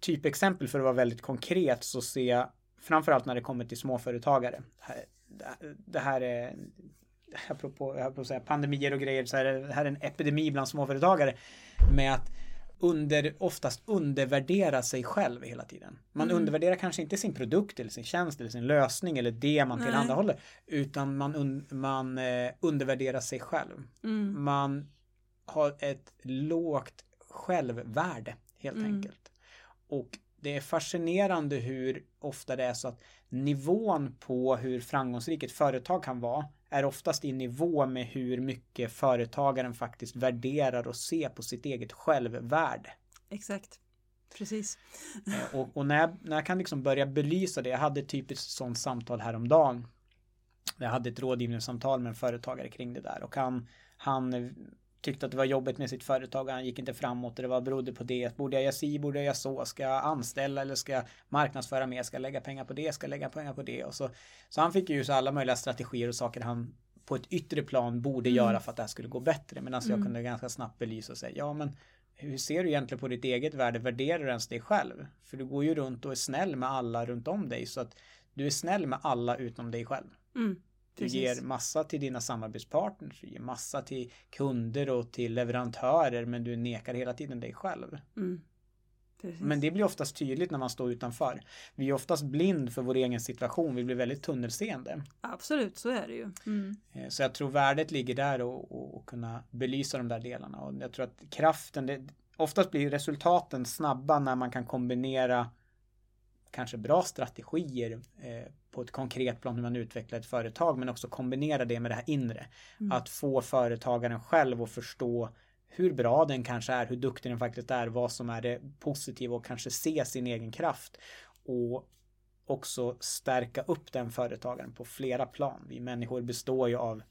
[SPEAKER 3] Typexempel för att vara väldigt konkret så ser jag framförallt när det kommer till småföretagare. Det här är apropå, jag på att säga pandemier och grejer så här, det här är en epidemi bland småföretagare med att under, oftast undervärdera sig själv hela tiden. Man mm. undervärderar kanske inte sin produkt eller sin tjänst eller sin lösning eller det man tillhandahåller. Utan man, un, man eh, undervärderar sig själv.
[SPEAKER 2] Mm.
[SPEAKER 3] Man har ett lågt självvärde helt mm. enkelt. Och det är fascinerande hur ofta det är så att nivån på hur framgångsrikt ett företag kan vara är oftast i nivå med hur mycket företagaren faktiskt värderar och ser på sitt eget självvärde.
[SPEAKER 2] Exakt. Precis.
[SPEAKER 3] Eh, och, och, när, jag, när jag kan liksom börja belysa det, jag hade ett sånt samtal häromdagen. Jag hade ett rådgivningssamtal med en företagare kring det där och han, han tyckte att det var jobbigt med sitt företag han gick inte framåt och det var berodde på det. Borde jag göra si, borde jag göra så? Ska jag anställa eller ska jag marknadsföra mer? Ska jag lägga pengar på det? Ska jag lägga pengar på det? Och så, så han fick ju så alla möjliga strategier och saker han på ett yttre plan borde mm. göra för att det här skulle gå bättre. Medan mm. jag kunde ganska snabbt belysa och säga ja men hur ser du egentligen på ditt eget värde? Värderar du ens dig själv? För du går ju runt och är snäll med alla runt om dig så att du är snäll med alla utom dig själv.
[SPEAKER 2] Mm.
[SPEAKER 3] Du Precis. ger massa till dina samarbetspartners, du ger massa till kunder och till leverantörer men du nekar hela tiden dig själv.
[SPEAKER 2] Mm.
[SPEAKER 3] Men det blir oftast tydligt när man står utanför. Vi är oftast blind för vår egen situation. Vi blir väldigt tunnelseende.
[SPEAKER 2] Absolut, så är det ju. Mm.
[SPEAKER 3] Eh, Så jag tror värdet ligger där och, och, och kunna belysa de där delarna. Och jag tror att kraften, det, oftast blir resultaten snabba när man kan kombinera kanske bra strategier eh, på ett konkret plan hur man utvecklar ett företag men också kombinera det med det här inre.
[SPEAKER 2] Mm.
[SPEAKER 3] Att få företagaren själv att förstå hur bra den kanske är, hur duktig den faktiskt är, vad som är det positiva och kanske se sin egen kraft. Och också stärka upp den företagaren på flera plan. Vi människor består ju av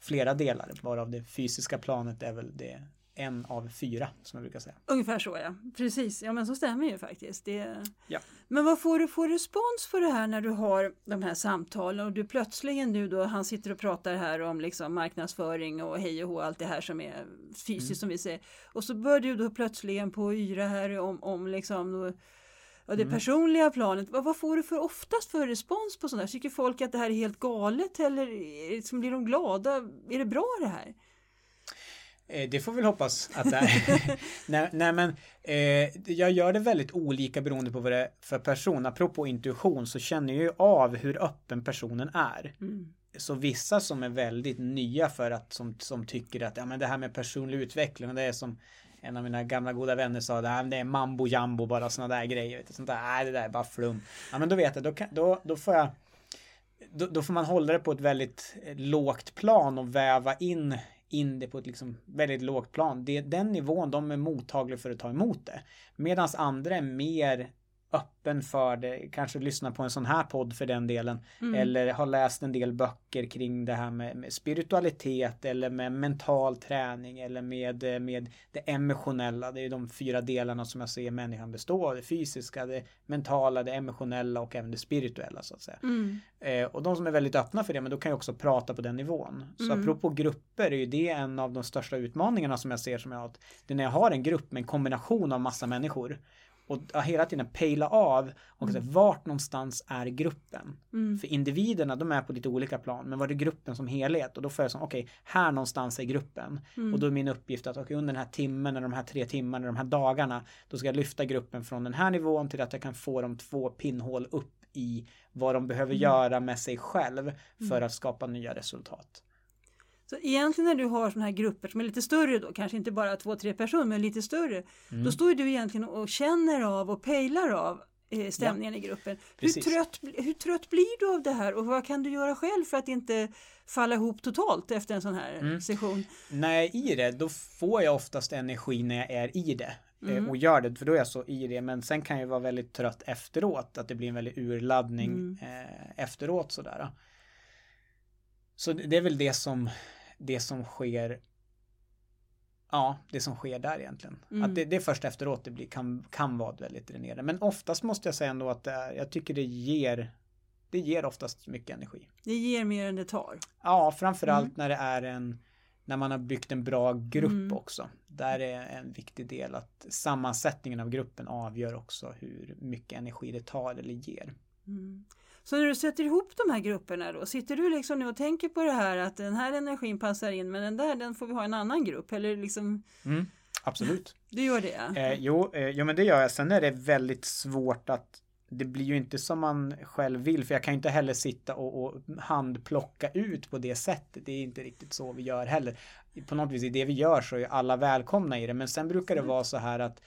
[SPEAKER 3] flera delar, varav det fysiska planet är väl det en av fyra som jag brukar säga.
[SPEAKER 2] Ungefär så ja, precis. Ja men så stämmer ju faktiskt. Det...
[SPEAKER 3] Ja.
[SPEAKER 2] Men vad får du för respons för det här när du har de här samtalen och du plötsligen nu då, han sitter och pratar här om liksom marknadsföring och hej och hå, allt det här som är fysiskt
[SPEAKER 3] Mm.
[SPEAKER 2] som vi säger. Och så börjar du då plötsligen på yra här om, om liksom Ja, det
[SPEAKER 3] Mm.
[SPEAKER 2] personliga planet, vad, vad får du för oftast för respons på sånt här? Tycker folk att det här är helt galet eller liksom, blir de glada? Är det bra det här?
[SPEAKER 3] Eh, Det får vi väl hoppas att det är. nej, nej men eh, jag gör det väldigt olika beroende på vad det är för person. Apropå intuition så känner jag ju av hur öppen personen är.
[SPEAKER 2] Mm.
[SPEAKER 3] Så vissa som är väldigt nya för att som, som tycker att ja, men det här med personlig utveckling det är som en av mina gamla goda vänner sa det, här, det är mambo jambo bara sådana där grejer. Vet du, sånt där, nej det där är bara flum. Ja men då vet jag, då, kan, då, då får jag då, då får man hålla det på ett väldigt eh, lågt plan och väva in in det på ett liksom väldigt lågt plan. Det, den nivån, de är mottagliga för att ta emot det. Medan andra är mer öppen för det, kanske lyssnar på en sån här podd för den delen.
[SPEAKER 2] Mm.
[SPEAKER 3] Eller har läst en del böcker kring det här med, med spiritualitet eller med mental träning eller med, med det emotionella. Det är de fyra delarna som jag ser människan bestå av. Det fysiska, det mentala, det emotionella och även det spirituella så att säga.
[SPEAKER 2] Mm.
[SPEAKER 3] Eh, och de som är väldigt öppna för det, men då kan jag också prata på den nivån. Så
[SPEAKER 2] Mm.
[SPEAKER 3] apropå grupper är ju det en av de största utmaningarna som jag ser som jag har. Det är när jag har en grupp med en kombination av massa människor och hela tiden pejla av och säga, vart någonstans är gruppen?
[SPEAKER 2] Mm.
[SPEAKER 3] För individerna de är på lite olika plan men vad är gruppen som helhet? Och då får jag som okej, här någonstans är gruppen.
[SPEAKER 2] Mm.
[SPEAKER 3] Och då är min uppgift att okej, under den här timmen eller de här tre timmarna, de här dagarna, då ska jag lyfta gruppen från den här nivån till att jag kan få dem två pinnhål upp i vad de behöver
[SPEAKER 2] Mm.
[SPEAKER 3] göra med sig själv för att skapa nya resultat.
[SPEAKER 2] Så egentligen när du har sådana här grupper som är lite större då, kanske inte bara två, tre personer, men lite större.
[SPEAKER 3] Mm.
[SPEAKER 2] Då står du egentligen och känner av och pejlar av eh, stämningen i gruppen. Hur trött, hur trött blir du av det här och vad kan du göra själv för att inte falla ihop totalt efter en sån här
[SPEAKER 3] Mm.
[SPEAKER 2] session?
[SPEAKER 3] När jag är i det, då får jag oftast energi när jag är i det. eh,
[SPEAKER 2] Mm.
[SPEAKER 3] Och gör det, för då är jag så i det. Men sen kan jag vara väldigt trött efteråt. Att det blir en väldig urladdning
[SPEAKER 2] Mm.
[SPEAKER 3] eh, efteråt sådär. Så det är väl det som, det som sker Ja, det som sker där egentligen.
[SPEAKER 2] Mm.
[SPEAKER 3] Att det, det är först efteråt det blir, kan, kan vara väldigt dränerande. Men oftast måste jag säga ändå att är, jag tycker det ger Det ger oftast mycket energi.
[SPEAKER 2] Det ger mer än det tar.
[SPEAKER 3] Ja, framförallt
[SPEAKER 2] Mm.
[SPEAKER 3] när det är en när man har byggt en bra grupp
[SPEAKER 2] Mm.
[SPEAKER 3] också. Där är en viktig del att sammansättningen av gruppen avgör också hur mycket energi det tar eller ger.
[SPEAKER 2] Mm. Så när du sätter ihop de här grupperna då, sitter du liksom nu och tänker på det här att den här energin passar in men den där den får vi ha i en annan grupp eller liksom
[SPEAKER 3] Mm, absolut.
[SPEAKER 2] du gör det?
[SPEAKER 3] Eh, jo, eh, jo, men det gör jag. Sen är det väldigt svårt att det blir ju inte som man själv vill för jag kan ju inte heller sitta och, och handplocka ut på det sättet. Det är inte riktigt så vi gör heller. På något vis i det vi gör så är alla välkomna i det men sen brukar det vara så här att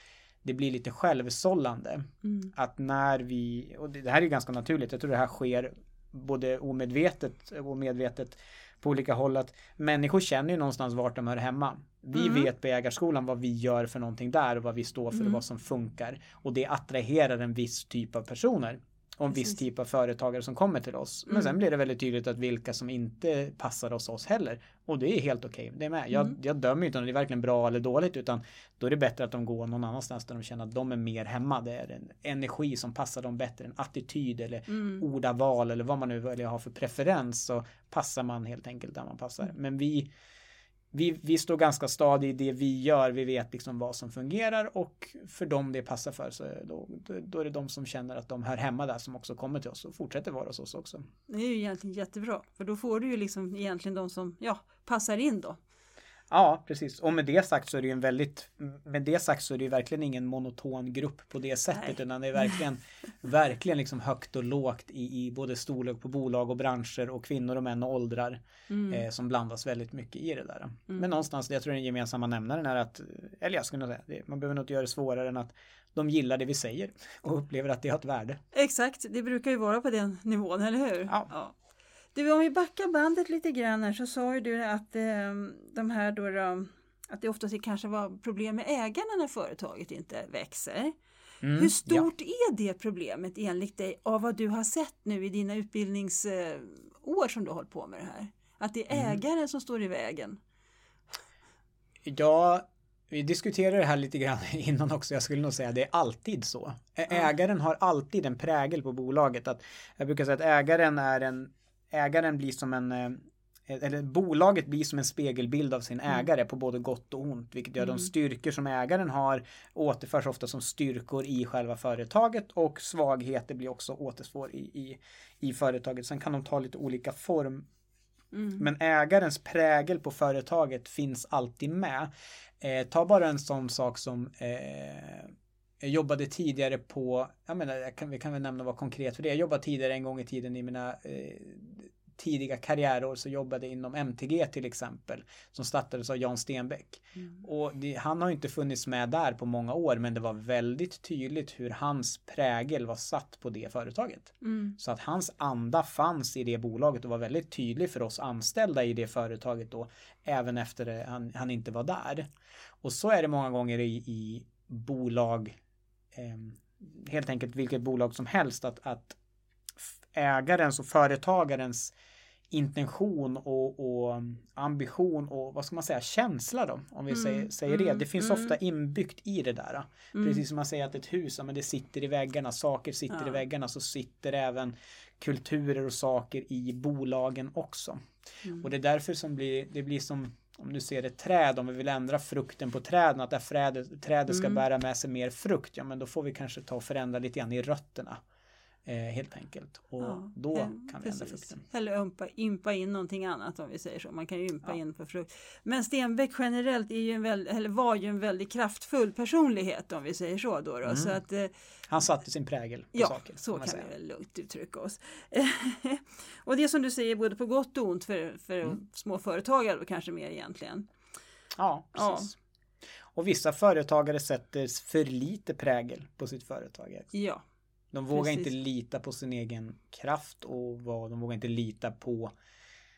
[SPEAKER 3] det blir lite självsållande.
[SPEAKER 2] Mm.
[SPEAKER 3] Att när vi, och det det här är ganska naturligt, jag tror det här sker både omedvetet och medvetet på olika håll att människor känner ju någonstans vart de hör hemma. Vi
[SPEAKER 2] Mm.
[SPEAKER 3] vet på ägarskolan vad vi gör för någonting där och vad vi står för
[SPEAKER 2] Mm.
[SPEAKER 3] och vad som funkar. Och det attraherar en viss typ av personer. Och en viss
[SPEAKER 2] Precis.
[SPEAKER 3] typ av företagare som kommer till oss. Men
[SPEAKER 2] Mm.
[SPEAKER 3] sen blir det väldigt tydligt att vilka som inte passar hos oss heller. Och det är helt okej. Det är med. Jag,
[SPEAKER 2] Mm.
[SPEAKER 3] jag dömer inte om det är verkligen bra eller dåligt utan då är det bättre att de går någon annanstans där de känner att de är mer hemma. Det är en energi som passar dem bättre, en attityd eller
[SPEAKER 2] Mm.
[SPEAKER 3] ordaval eller vad man nu väljer att ha för preferens så passar man helt enkelt där man passar. Men vi, vi, vi står ganska stadigt i det vi gör. Vi vet liksom vad som fungerar och för dem det passar för så då, då, är det de som känner att de hör hemma där som också kommer till oss och fortsätter vara hos oss också.
[SPEAKER 2] Det är ju egentligen jättebra för då får du ju liksom egentligen de som ja, passar in då.
[SPEAKER 3] Ja, precis. Och med det sagt så är det ju en väldigt, med det sagt så är det ju verkligen ingen monoton grupp på det sättet, Nej. utan det är verkligen, verkligen liksom högt och lågt i, i både storlek på bolag och branscher och kvinnor och män och åldrar mm. eh, som blandas väldigt mycket i det där. Mm. Men någonstans, jag tror den gemensamma nämnaren är att, eller jag skulle säga, det, man behöver nog inte göra det svårare än att de gillar det vi säger och upplever att det har ett värde.
[SPEAKER 2] Exakt, det brukar ju vara på den nivån, eller hur? Ja. ja. Du, om vi backar bandet lite grann här så sa ju du att eh, de här då, då att det oftast kanske var problem med ägarna när företaget inte växer. Mm, Hur stort ja. är det problemet enligt dig av vad du har sett nu i dina utbildningsår som du har hållit på med det här? Att det är mm. ägaren mm. som står i vägen?
[SPEAKER 3] Ja, vi diskuterade det här lite grann innan också. Jag skulle nog säga att det är alltid så. Ägaren har alltid en prägel på bolaget. Att jag brukar säga att ägaren är en ägaren blir som en eh, eller bolaget blir som en spegelbild av sin mm. ägare på både gott och ont. Vilket gör mm. de styrkor som ägaren har återförs ofta som styrkor i själva företaget och svagheter blir också återspår i, i, i företaget. Sen kan de ta lite olika form. Mm. Men ägarens prägel på företaget finns alltid med. Eh, ta bara en sån sak som eh, jag jobbade tidigare på, jag menar, jag kan, vi kan väl nämna vad konkret för det. Jag jobbade tidigare en gång i tiden i mina eh, tidiga karriärår så jobbade inom MTG till exempel. Som startades av Jan Stenbeck. Mm. Och det, han har inte funnits med där på många år men det var väldigt tydligt hur hans prägel var satt på det företaget. Mm. Så att hans anda fanns i det bolaget och var väldigt tydlig för oss anställda i det företaget då. Även efter han, han inte var där. Och så är det många gånger i, i bolag Ehm, helt enkelt vilket bolag som helst att, att ägarens och företagarens intention och, och, ambition och vad ska man säga känsla då om vi mm, säger, säger mm, det. Det finns mm. ofta inbyggt i det där. Mm. Precis som man säger att ett hus, ja, men det sitter i väggarna, saker sitter ja. i väggarna så sitter även kulturer och saker i bolagen också. Mm. Och det är därför som blir, det blir som om du ser ett träd, om vi vill ändra frukten på träden, att det trädet, trädet ska mm. bära med sig mer frukt, ja men då får vi kanske ta och förändra lite grann i rötterna. Eh, helt enkelt. Och ja, då eh, kan vi ändra frukten.
[SPEAKER 2] Eller ympa, ympa in någonting annat om vi säger så. Man kan ju ympa ja. in på frukt. Men Stenbeck generellt är ju en väldigt, eller var ju en väldigt kraftfull personlighet om vi säger så. Då, då. Mm. så att, eh,
[SPEAKER 3] Han satte sin prägel på
[SPEAKER 2] ja,
[SPEAKER 3] saker.
[SPEAKER 2] så kan, kan vi väl lugnt uttrycka oss. och det som du säger både på gott och ont för, för mm. småföretagare kanske mer egentligen.
[SPEAKER 3] Ja, precis. Ja. Och vissa företagare sätter för lite prägel på sitt företag.
[SPEAKER 2] Ja,
[SPEAKER 3] de vågar Precis. inte lita på sin egen kraft och vad, de vågar inte lita på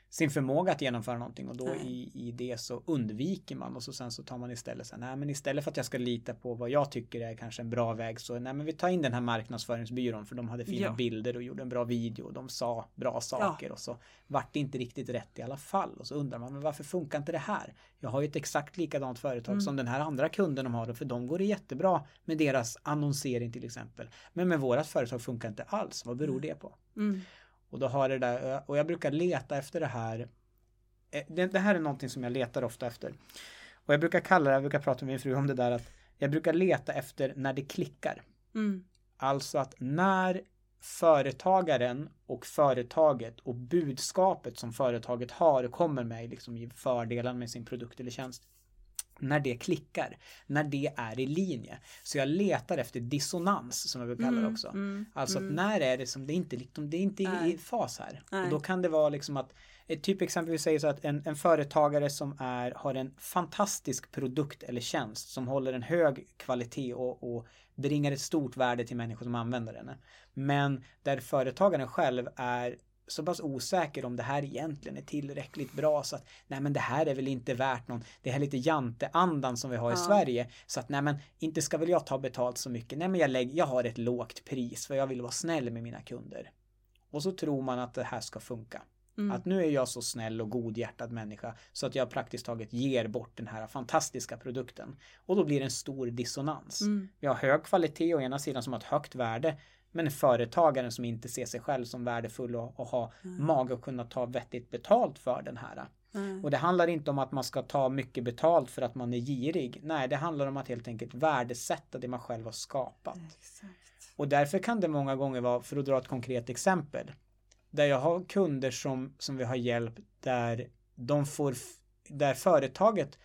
[SPEAKER 3] sin förmåga att genomföra någonting och då i, i det så undviker man och så sen så tar man istället så här, nej men istället för att jag ska lita på vad jag tycker är kanske en bra väg så nej men vi tar in den här marknadsföringsbyrån för de hade fina ja. bilder och gjorde en bra video och de sa bra saker ja. och så vart det inte riktigt rätt i alla fall och så undrar man men varför funkar inte det här? Jag har ju ett exakt likadant företag mm. som den här andra kunden de har och för dem går det jättebra med deras annonsering till exempel. Men med vårat företag funkar inte alls. Vad beror det på? Mm. Och då har det där, och jag brukar leta efter det här. Eh, det, det, här är någonting som jag letar ofta efter. Och jag brukar kalla det, jag brukar prata med min fru om det där att jag brukar leta efter när det klickar. Mm. Alltså att när företagaren och företaget och budskapet som företaget har kommer med liksom i fördelen med sin produkt eller tjänst när det klickar, när det är i linje. Så jag letar efter dissonans som jag brukar kalla det mm, också. Mm, alltså mm. när är det som det inte liksom, det är inte i, i fas här. Nej. Och då kan det vara liksom att ett typ exempel vi säger så att en, en företagare som är, har en fantastisk produkt eller tjänst som håller en hög kvalitet och, och bringar ett stort värde till människor som använder den. Men där företagaren själv är så pass osäker om det här egentligen är tillräckligt bra så att nej men det här är väl inte värt någon, det här lite janteandan som vi har i ja. Sverige så att nej men inte ska väl jag ta betalt så mycket, nej men jag, lägger, jag har ett lågt pris för jag vill vara snäll med mina kunder. Och så tror man att det här ska funka. Mm. Att nu är jag så snäll och godhjärtad människa så att jag praktiskt taget ger bort den här fantastiska produkten. Och då blir det en stor dissonans. Mm. Vi har hög kvalitet å ena sidan som har ett högt värde men företagaren som inte ser sig själv som värdefull och, och har mm. mage att kunna ta vettigt betalt för den här. Mm. Och det handlar inte om att man ska ta mycket betalt för att man är girig. Nej, det handlar om att helt enkelt värdesätta det man själv har skapat. Exakt. Och därför kan det många gånger vara, för att dra ett konkret exempel, där jag har kunder som, som vi har hjälpt där de får där företaget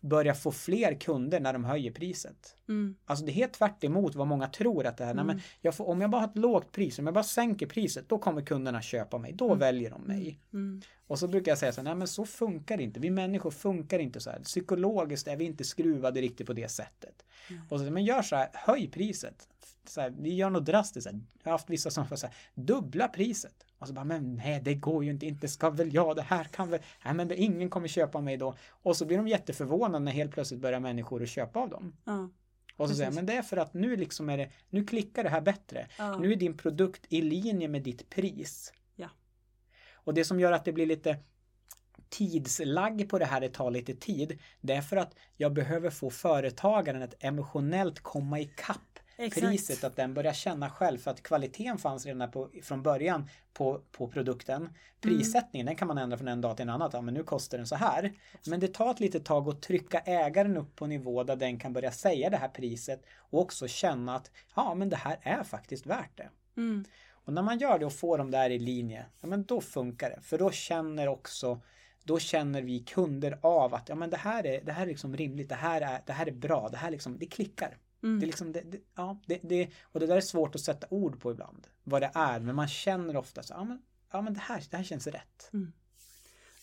[SPEAKER 3] börjar få fler kunder när de höjer priset.
[SPEAKER 2] Mm.
[SPEAKER 3] Alltså det är helt tvärt emot vad många tror att det är. Nej, men jag får, om jag bara har ett lågt pris, om jag bara sänker priset, då kommer kunderna köpa mig. Då väljer de mig.
[SPEAKER 2] Mm.
[SPEAKER 3] Och så brukar jag säga så här, nej men så funkar det inte. Vi människor funkar inte så här. Psykologiskt är vi inte skruvade riktigt på det sättet. Och så, men gör så här, höj priset. Så här, vi gör något drastiskt. Här. Jag har haft vissa som får så här, dubbla priset. Och så bara, men nej det går ju inte, inte ska väl jag, det här kan väl, nej men det, ingen kommer köpa mig då. Och så blir de jätteförvånade när helt plötsligt börjar människor att köpa av dem.
[SPEAKER 2] Ja.
[SPEAKER 3] Och så säger men det är för att nu liksom är det, nu klickar det här bättre.
[SPEAKER 2] Ja.
[SPEAKER 3] Nu är din produkt i linje med ditt pris.
[SPEAKER 2] Ja.
[SPEAKER 3] Och det som gör att det blir lite tidslagg på det här, det tar lite tid. Det är för att jag behöver få företagaren att emotionellt komma ikapp
[SPEAKER 2] Exakt.
[SPEAKER 3] priset, att den börjar känna själv för att kvaliteten fanns redan på, från början på, på produkten. Prissättningen den kan man ändra från en dag till en annan. Ja, men nu kostar den så här. Men det tar ett litet tag att trycka ägaren upp på nivå där den kan börja säga det här priset och också känna att ja, men det här är faktiskt värt det.
[SPEAKER 2] Mm.
[SPEAKER 3] Och när man gör det och får dem där i linje, ja men då funkar det. För då känner också då känner vi kunder av att ja men det här är, det här är liksom rimligt, det här är, det här är bra, det här liksom, det klickar.
[SPEAKER 2] Mm.
[SPEAKER 3] Det är liksom, det, det, ja, det, det, och det där är svårt att sätta ord på ibland. Vad det är, men man känner ofta så, ja men, ja, men det, här, det här känns rätt.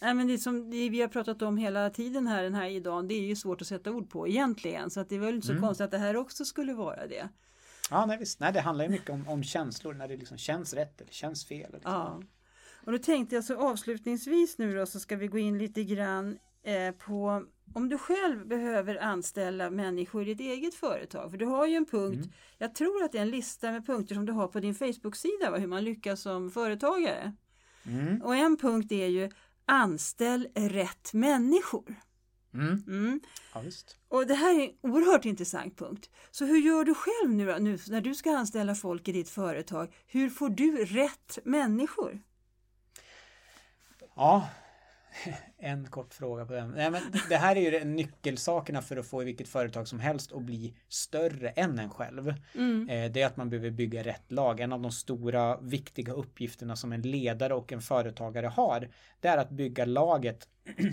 [SPEAKER 2] Nej, men det som vi har pratat om hela tiden här den här idag, det är ju svårt att sätta ord på egentligen. Så att det är väl inte så
[SPEAKER 3] Mm.
[SPEAKER 2] konstigt att det här också skulle vara det.
[SPEAKER 3] Ja, nej visst, nej det handlar ju mycket om, om känslor, när det liksom känns rätt eller känns fel. Liksom.
[SPEAKER 2] Ja. Och då tänkte jag så avslutningsvis nu då så ska vi gå in lite grann på om du själv behöver anställa människor i ditt eget företag. För du har ju en punkt,
[SPEAKER 3] Mm.
[SPEAKER 2] jag tror att det är en lista med punkter som du har på din Facebook-sida, va, hur man lyckas som företagare.
[SPEAKER 3] Mm.
[SPEAKER 2] Och en punkt är ju anställ rätt människor.
[SPEAKER 3] Mm.
[SPEAKER 2] Mm.
[SPEAKER 3] Ja.
[SPEAKER 2] Och det här är en oerhört intressant punkt. Så hur gör du själv nu, nu när du ska anställa folk i ditt företag? Hur får du rätt människor?
[SPEAKER 3] Ja, en kort fråga på den. Nej, men det här är ju nyckelsakerna för att få i vilket företag som helst att bli större än en själv.
[SPEAKER 2] Mm.
[SPEAKER 3] Eh, Det är att man behöver bygga rätt lag. En av de stora viktiga uppgifterna som en ledare och en företagare har, det är att bygga laget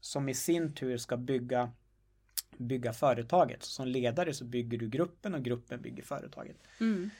[SPEAKER 3] som i sin tur ska bygga bygga företaget. Som ledare så bygger du gruppen och gruppen bygger företaget.
[SPEAKER 2] Mm.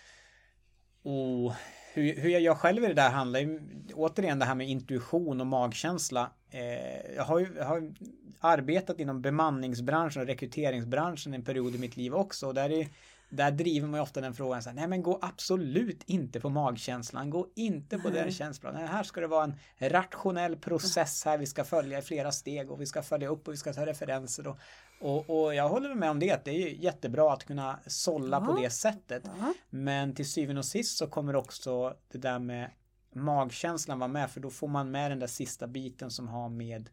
[SPEAKER 3] Och hur, hur jag gör själv i det där handlar ju återigen det här med intuition och magkänsla. Eh, jag, har ju, jag har arbetat inom bemanningsbranschen och rekryteringsbranschen en period i mitt liv också. Och där, är, där driver man ju ofta den frågan så här, nej men gå absolut inte på magkänslan, gå inte på den känslan. Nej, här ska det vara en rationell process här vi ska följa i flera steg och vi ska följa upp och vi ska ta referenser. Och, och, och jag håller med om det, det är ju jättebra att kunna sålla på
[SPEAKER 2] Ja.
[SPEAKER 3] det sättet.
[SPEAKER 2] Ja.
[SPEAKER 3] Men till syvende och sist så kommer också det där med magkänslan vara med för då får man med den där sista biten som har med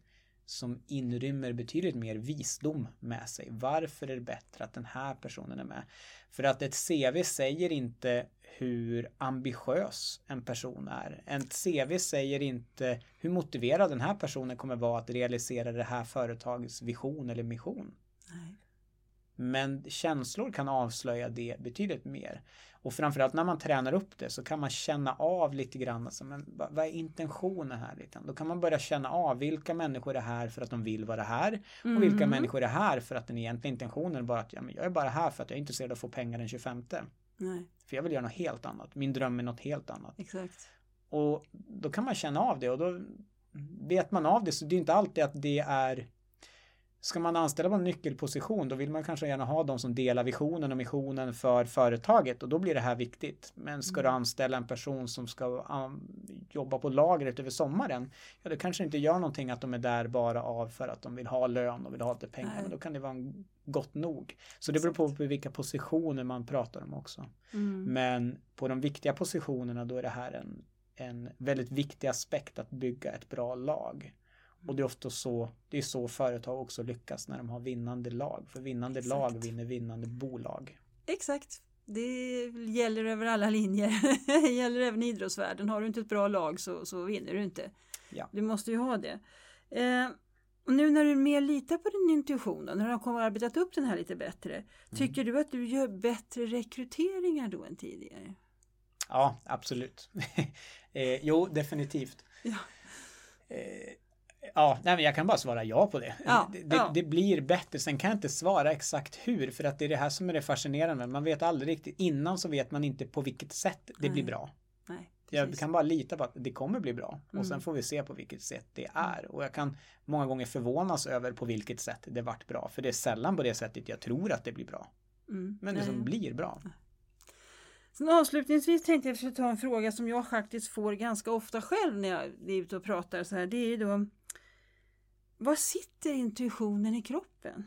[SPEAKER 3] som inrymmer betydligt mer visdom med sig. Varför är det bättre att den här personen är med? För att ett CV säger inte hur ambitiös en person är. Ett CV säger inte hur motiverad den här personen kommer vara att realisera det här företagets vision eller mission.
[SPEAKER 2] Nej.
[SPEAKER 3] Men känslor kan avslöja det betydligt mer. Och framförallt när man tränar upp det så kan man känna av lite grann, alltså, men vad är intentionen här? Lite? Då kan man börja känna av vilka människor är här för att de vill vara här och vilka
[SPEAKER 2] Mm.
[SPEAKER 3] människor är här för att den egentliga intentionen är bara att ja, men jag är bara här för att jag är intresserad av att få pengar den 25.
[SPEAKER 2] Nej,
[SPEAKER 3] För jag vill göra något helt annat. Min dröm är något helt annat.
[SPEAKER 2] exakt.
[SPEAKER 3] Och då kan man känna av det och då vet man av det så det är inte alltid att det är Ska man anställa på en nyckelposition då vill man kanske gärna ha de som delar visionen och missionen för företaget och då blir det här viktigt. Men ska du anställa en person som ska jobba på lagret över sommaren ja det kanske inte gör någonting att de är där bara av för att de vill ha lön och vill ha lite pengar
[SPEAKER 2] Nej.
[SPEAKER 3] men då kan det vara gott nog. Så det beror på på vilka positioner man pratar om också.
[SPEAKER 2] Mm.
[SPEAKER 3] Men på de viktiga positionerna då är det här en, en väldigt viktig aspekt att bygga ett bra lag. Och det är ofta så, det är så företag också lyckas när de har vinnande lag. För vinnande
[SPEAKER 2] Exakt.
[SPEAKER 3] lag vinner vinnande bolag.
[SPEAKER 2] Exakt. Det gäller över alla linjer. det gäller även i idrottsvärlden. Har du inte ett bra lag så, så vinner du inte.
[SPEAKER 3] Ja.
[SPEAKER 2] Du måste ju ha det. Eh, och nu när du mer litar på din intuition, då, när du har arbetat upp den här lite bättre. Tycker du att du gör bättre rekryteringar då än tidigare?
[SPEAKER 3] Ja, absolut. eh, jo, definitivt.
[SPEAKER 2] Ja.
[SPEAKER 3] Eh, Ja, nej, men jag kan bara svara ja på det.
[SPEAKER 2] Ja,
[SPEAKER 3] det,
[SPEAKER 2] ja.
[SPEAKER 3] det blir bättre. Sen kan jag inte svara exakt hur, för att det är det här som är det fascinerande. Man vet aldrig riktigt. Innan så vet man inte på vilket sätt det blir
[SPEAKER 2] Nej.
[SPEAKER 3] bra.
[SPEAKER 2] Nej,
[SPEAKER 3] Jag kan bara lita på att det kommer bli bra.
[SPEAKER 2] Mm.
[SPEAKER 3] Och sen får vi se på vilket sätt det är. Och jag kan många gånger förvånas över på vilket sätt det vart bra. För det är sällan på det sättet jag tror att det blir bra.
[SPEAKER 2] Mm.
[SPEAKER 3] Men det som blir bra.
[SPEAKER 2] Sen avslutningsvis tänkte jag försöka ta en fråga som jag faktiskt får ganska ofta själv när jag är ute och pratar så här. Det är ju då Var sitter intuitionen i kroppen?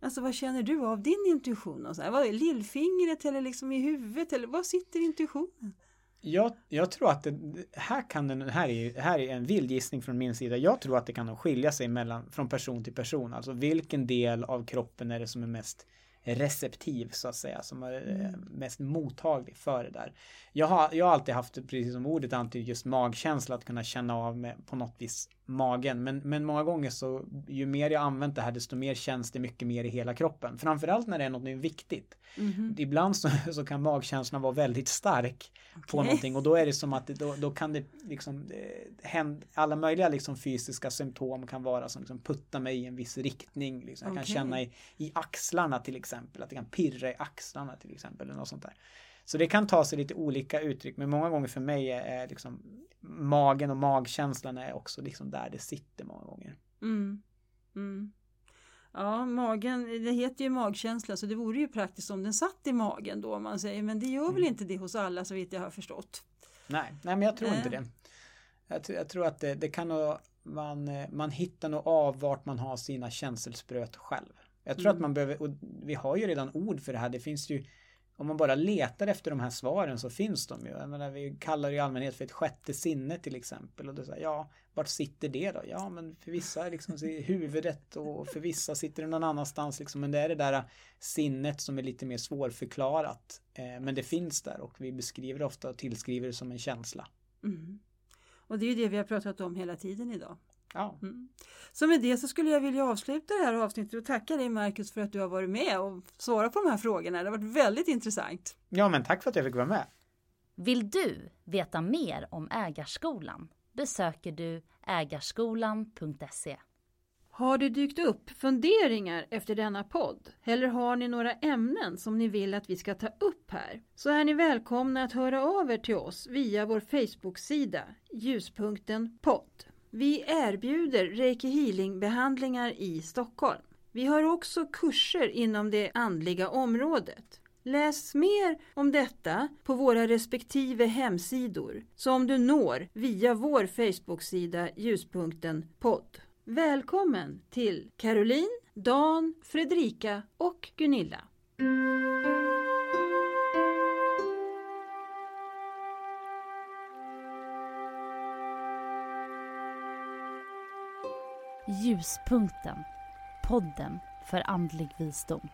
[SPEAKER 2] Alltså vad känner du av din intuition? Är lillfingret eller liksom i huvudet? Eller var sitter intuitionen?
[SPEAKER 3] Jag, jag tror att det, här kan den, här är, här är en vild gissning från min sida. Jag tror att det kan skilja sig mellan, från person till person. Alltså vilken del av kroppen är det som är mest receptiv så att säga, som är eh, mest mottaglig för det där. Jag har, jag har alltid haft, precis som ordet antyder, just magkänsla att kunna känna av med på något vis magen. Men, men många gånger så, ju mer jag använt det här, desto mer känns det mycket mer i hela kroppen. Framförallt när det är något viktigt.
[SPEAKER 2] Mhm.
[SPEAKER 3] Ibland så, så kan magkänslan vara väldigt stark på
[SPEAKER 2] Okej.
[SPEAKER 3] någonting och då är det som att det, då, då kan det liksom eh, händ, alla möjliga liksom fysiska symptom kan vara som liksom puttar mig i en viss riktning. Liksom. Jag kan känna i, i axlarna till exempel, att det kan pirra i axlarna till exempel. Eller något sånt där. Så det kan ta sig lite olika uttryck men många gånger för mig är, liksom magen och magkänslan är också liksom där det sitter många gånger.
[SPEAKER 2] Mm. Mm. Ja, magen, det heter ju magkänsla så det vore ju praktiskt om den satt i magen då om man säger men det gör väl
[SPEAKER 3] Mm.
[SPEAKER 2] inte det hos alla så vitt jag har förstått.
[SPEAKER 3] Nej, nej men jag tror inte
[SPEAKER 2] Nej.
[SPEAKER 3] det. Jag, jag tror att det, det kan nog, man, eh, man hittar nog av vart man har sina känselspröt själv. Jag tror
[SPEAKER 2] Mm.
[SPEAKER 3] att man behöver, och vi har ju redan ord för det här, det finns ju om man bara letar efter de här svaren så finns de ju. Jag menar, vi kallar det i allmänhet för ett sjätte sinne till exempel. Och då säger ja, vart sitter det då? Ja, men för vissa liksom i huvudet och för vissa sitter det någon annanstans. Liksom. Men det är det där sinnet som är lite mer svårförklarat. Eh, men det finns där och vi beskriver det ofta och tillskriver det som en känsla.
[SPEAKER 2] Mm. Och det är ju det vi har pratat om hela tiden idag.
[SPEAKER 3] Ja,
[SPEAKER 2] Mm. Så med det så skulle jag vilja avsluta det här avsnittet och tacka dig Marcus för att du har varit med och svarat på de här frågorna. Det har varit väldigt intressant.
[SPEAKER 3] ja men tack för att jag fick vara med.
[SPEAKER 1] Vill du veta mer om Ägarskolan besöker du ägarskolan.se.
[SPEAKER 2] Har det dykt upp funderingar efter denna podd? Eller har ni några ämnen som ni vill att vi ska ta upp här? Så är ni välkomna att höra av er till oss via vår Facebook-sida Ljuspunkten podd. Vi erbjuder Reiki Healing-behandlingar i Stockholm. Vi har också kurser inom det andliga området. Läs mer om detta på våra respektive hemsidor som du når via vår Facebook-sida Ljuspunkten podd. Välkommen till Caroline, Dan, Fredrika och Gunilla.
[SPEAKER 1] Ljuspunkten. Podden för andlig visdom.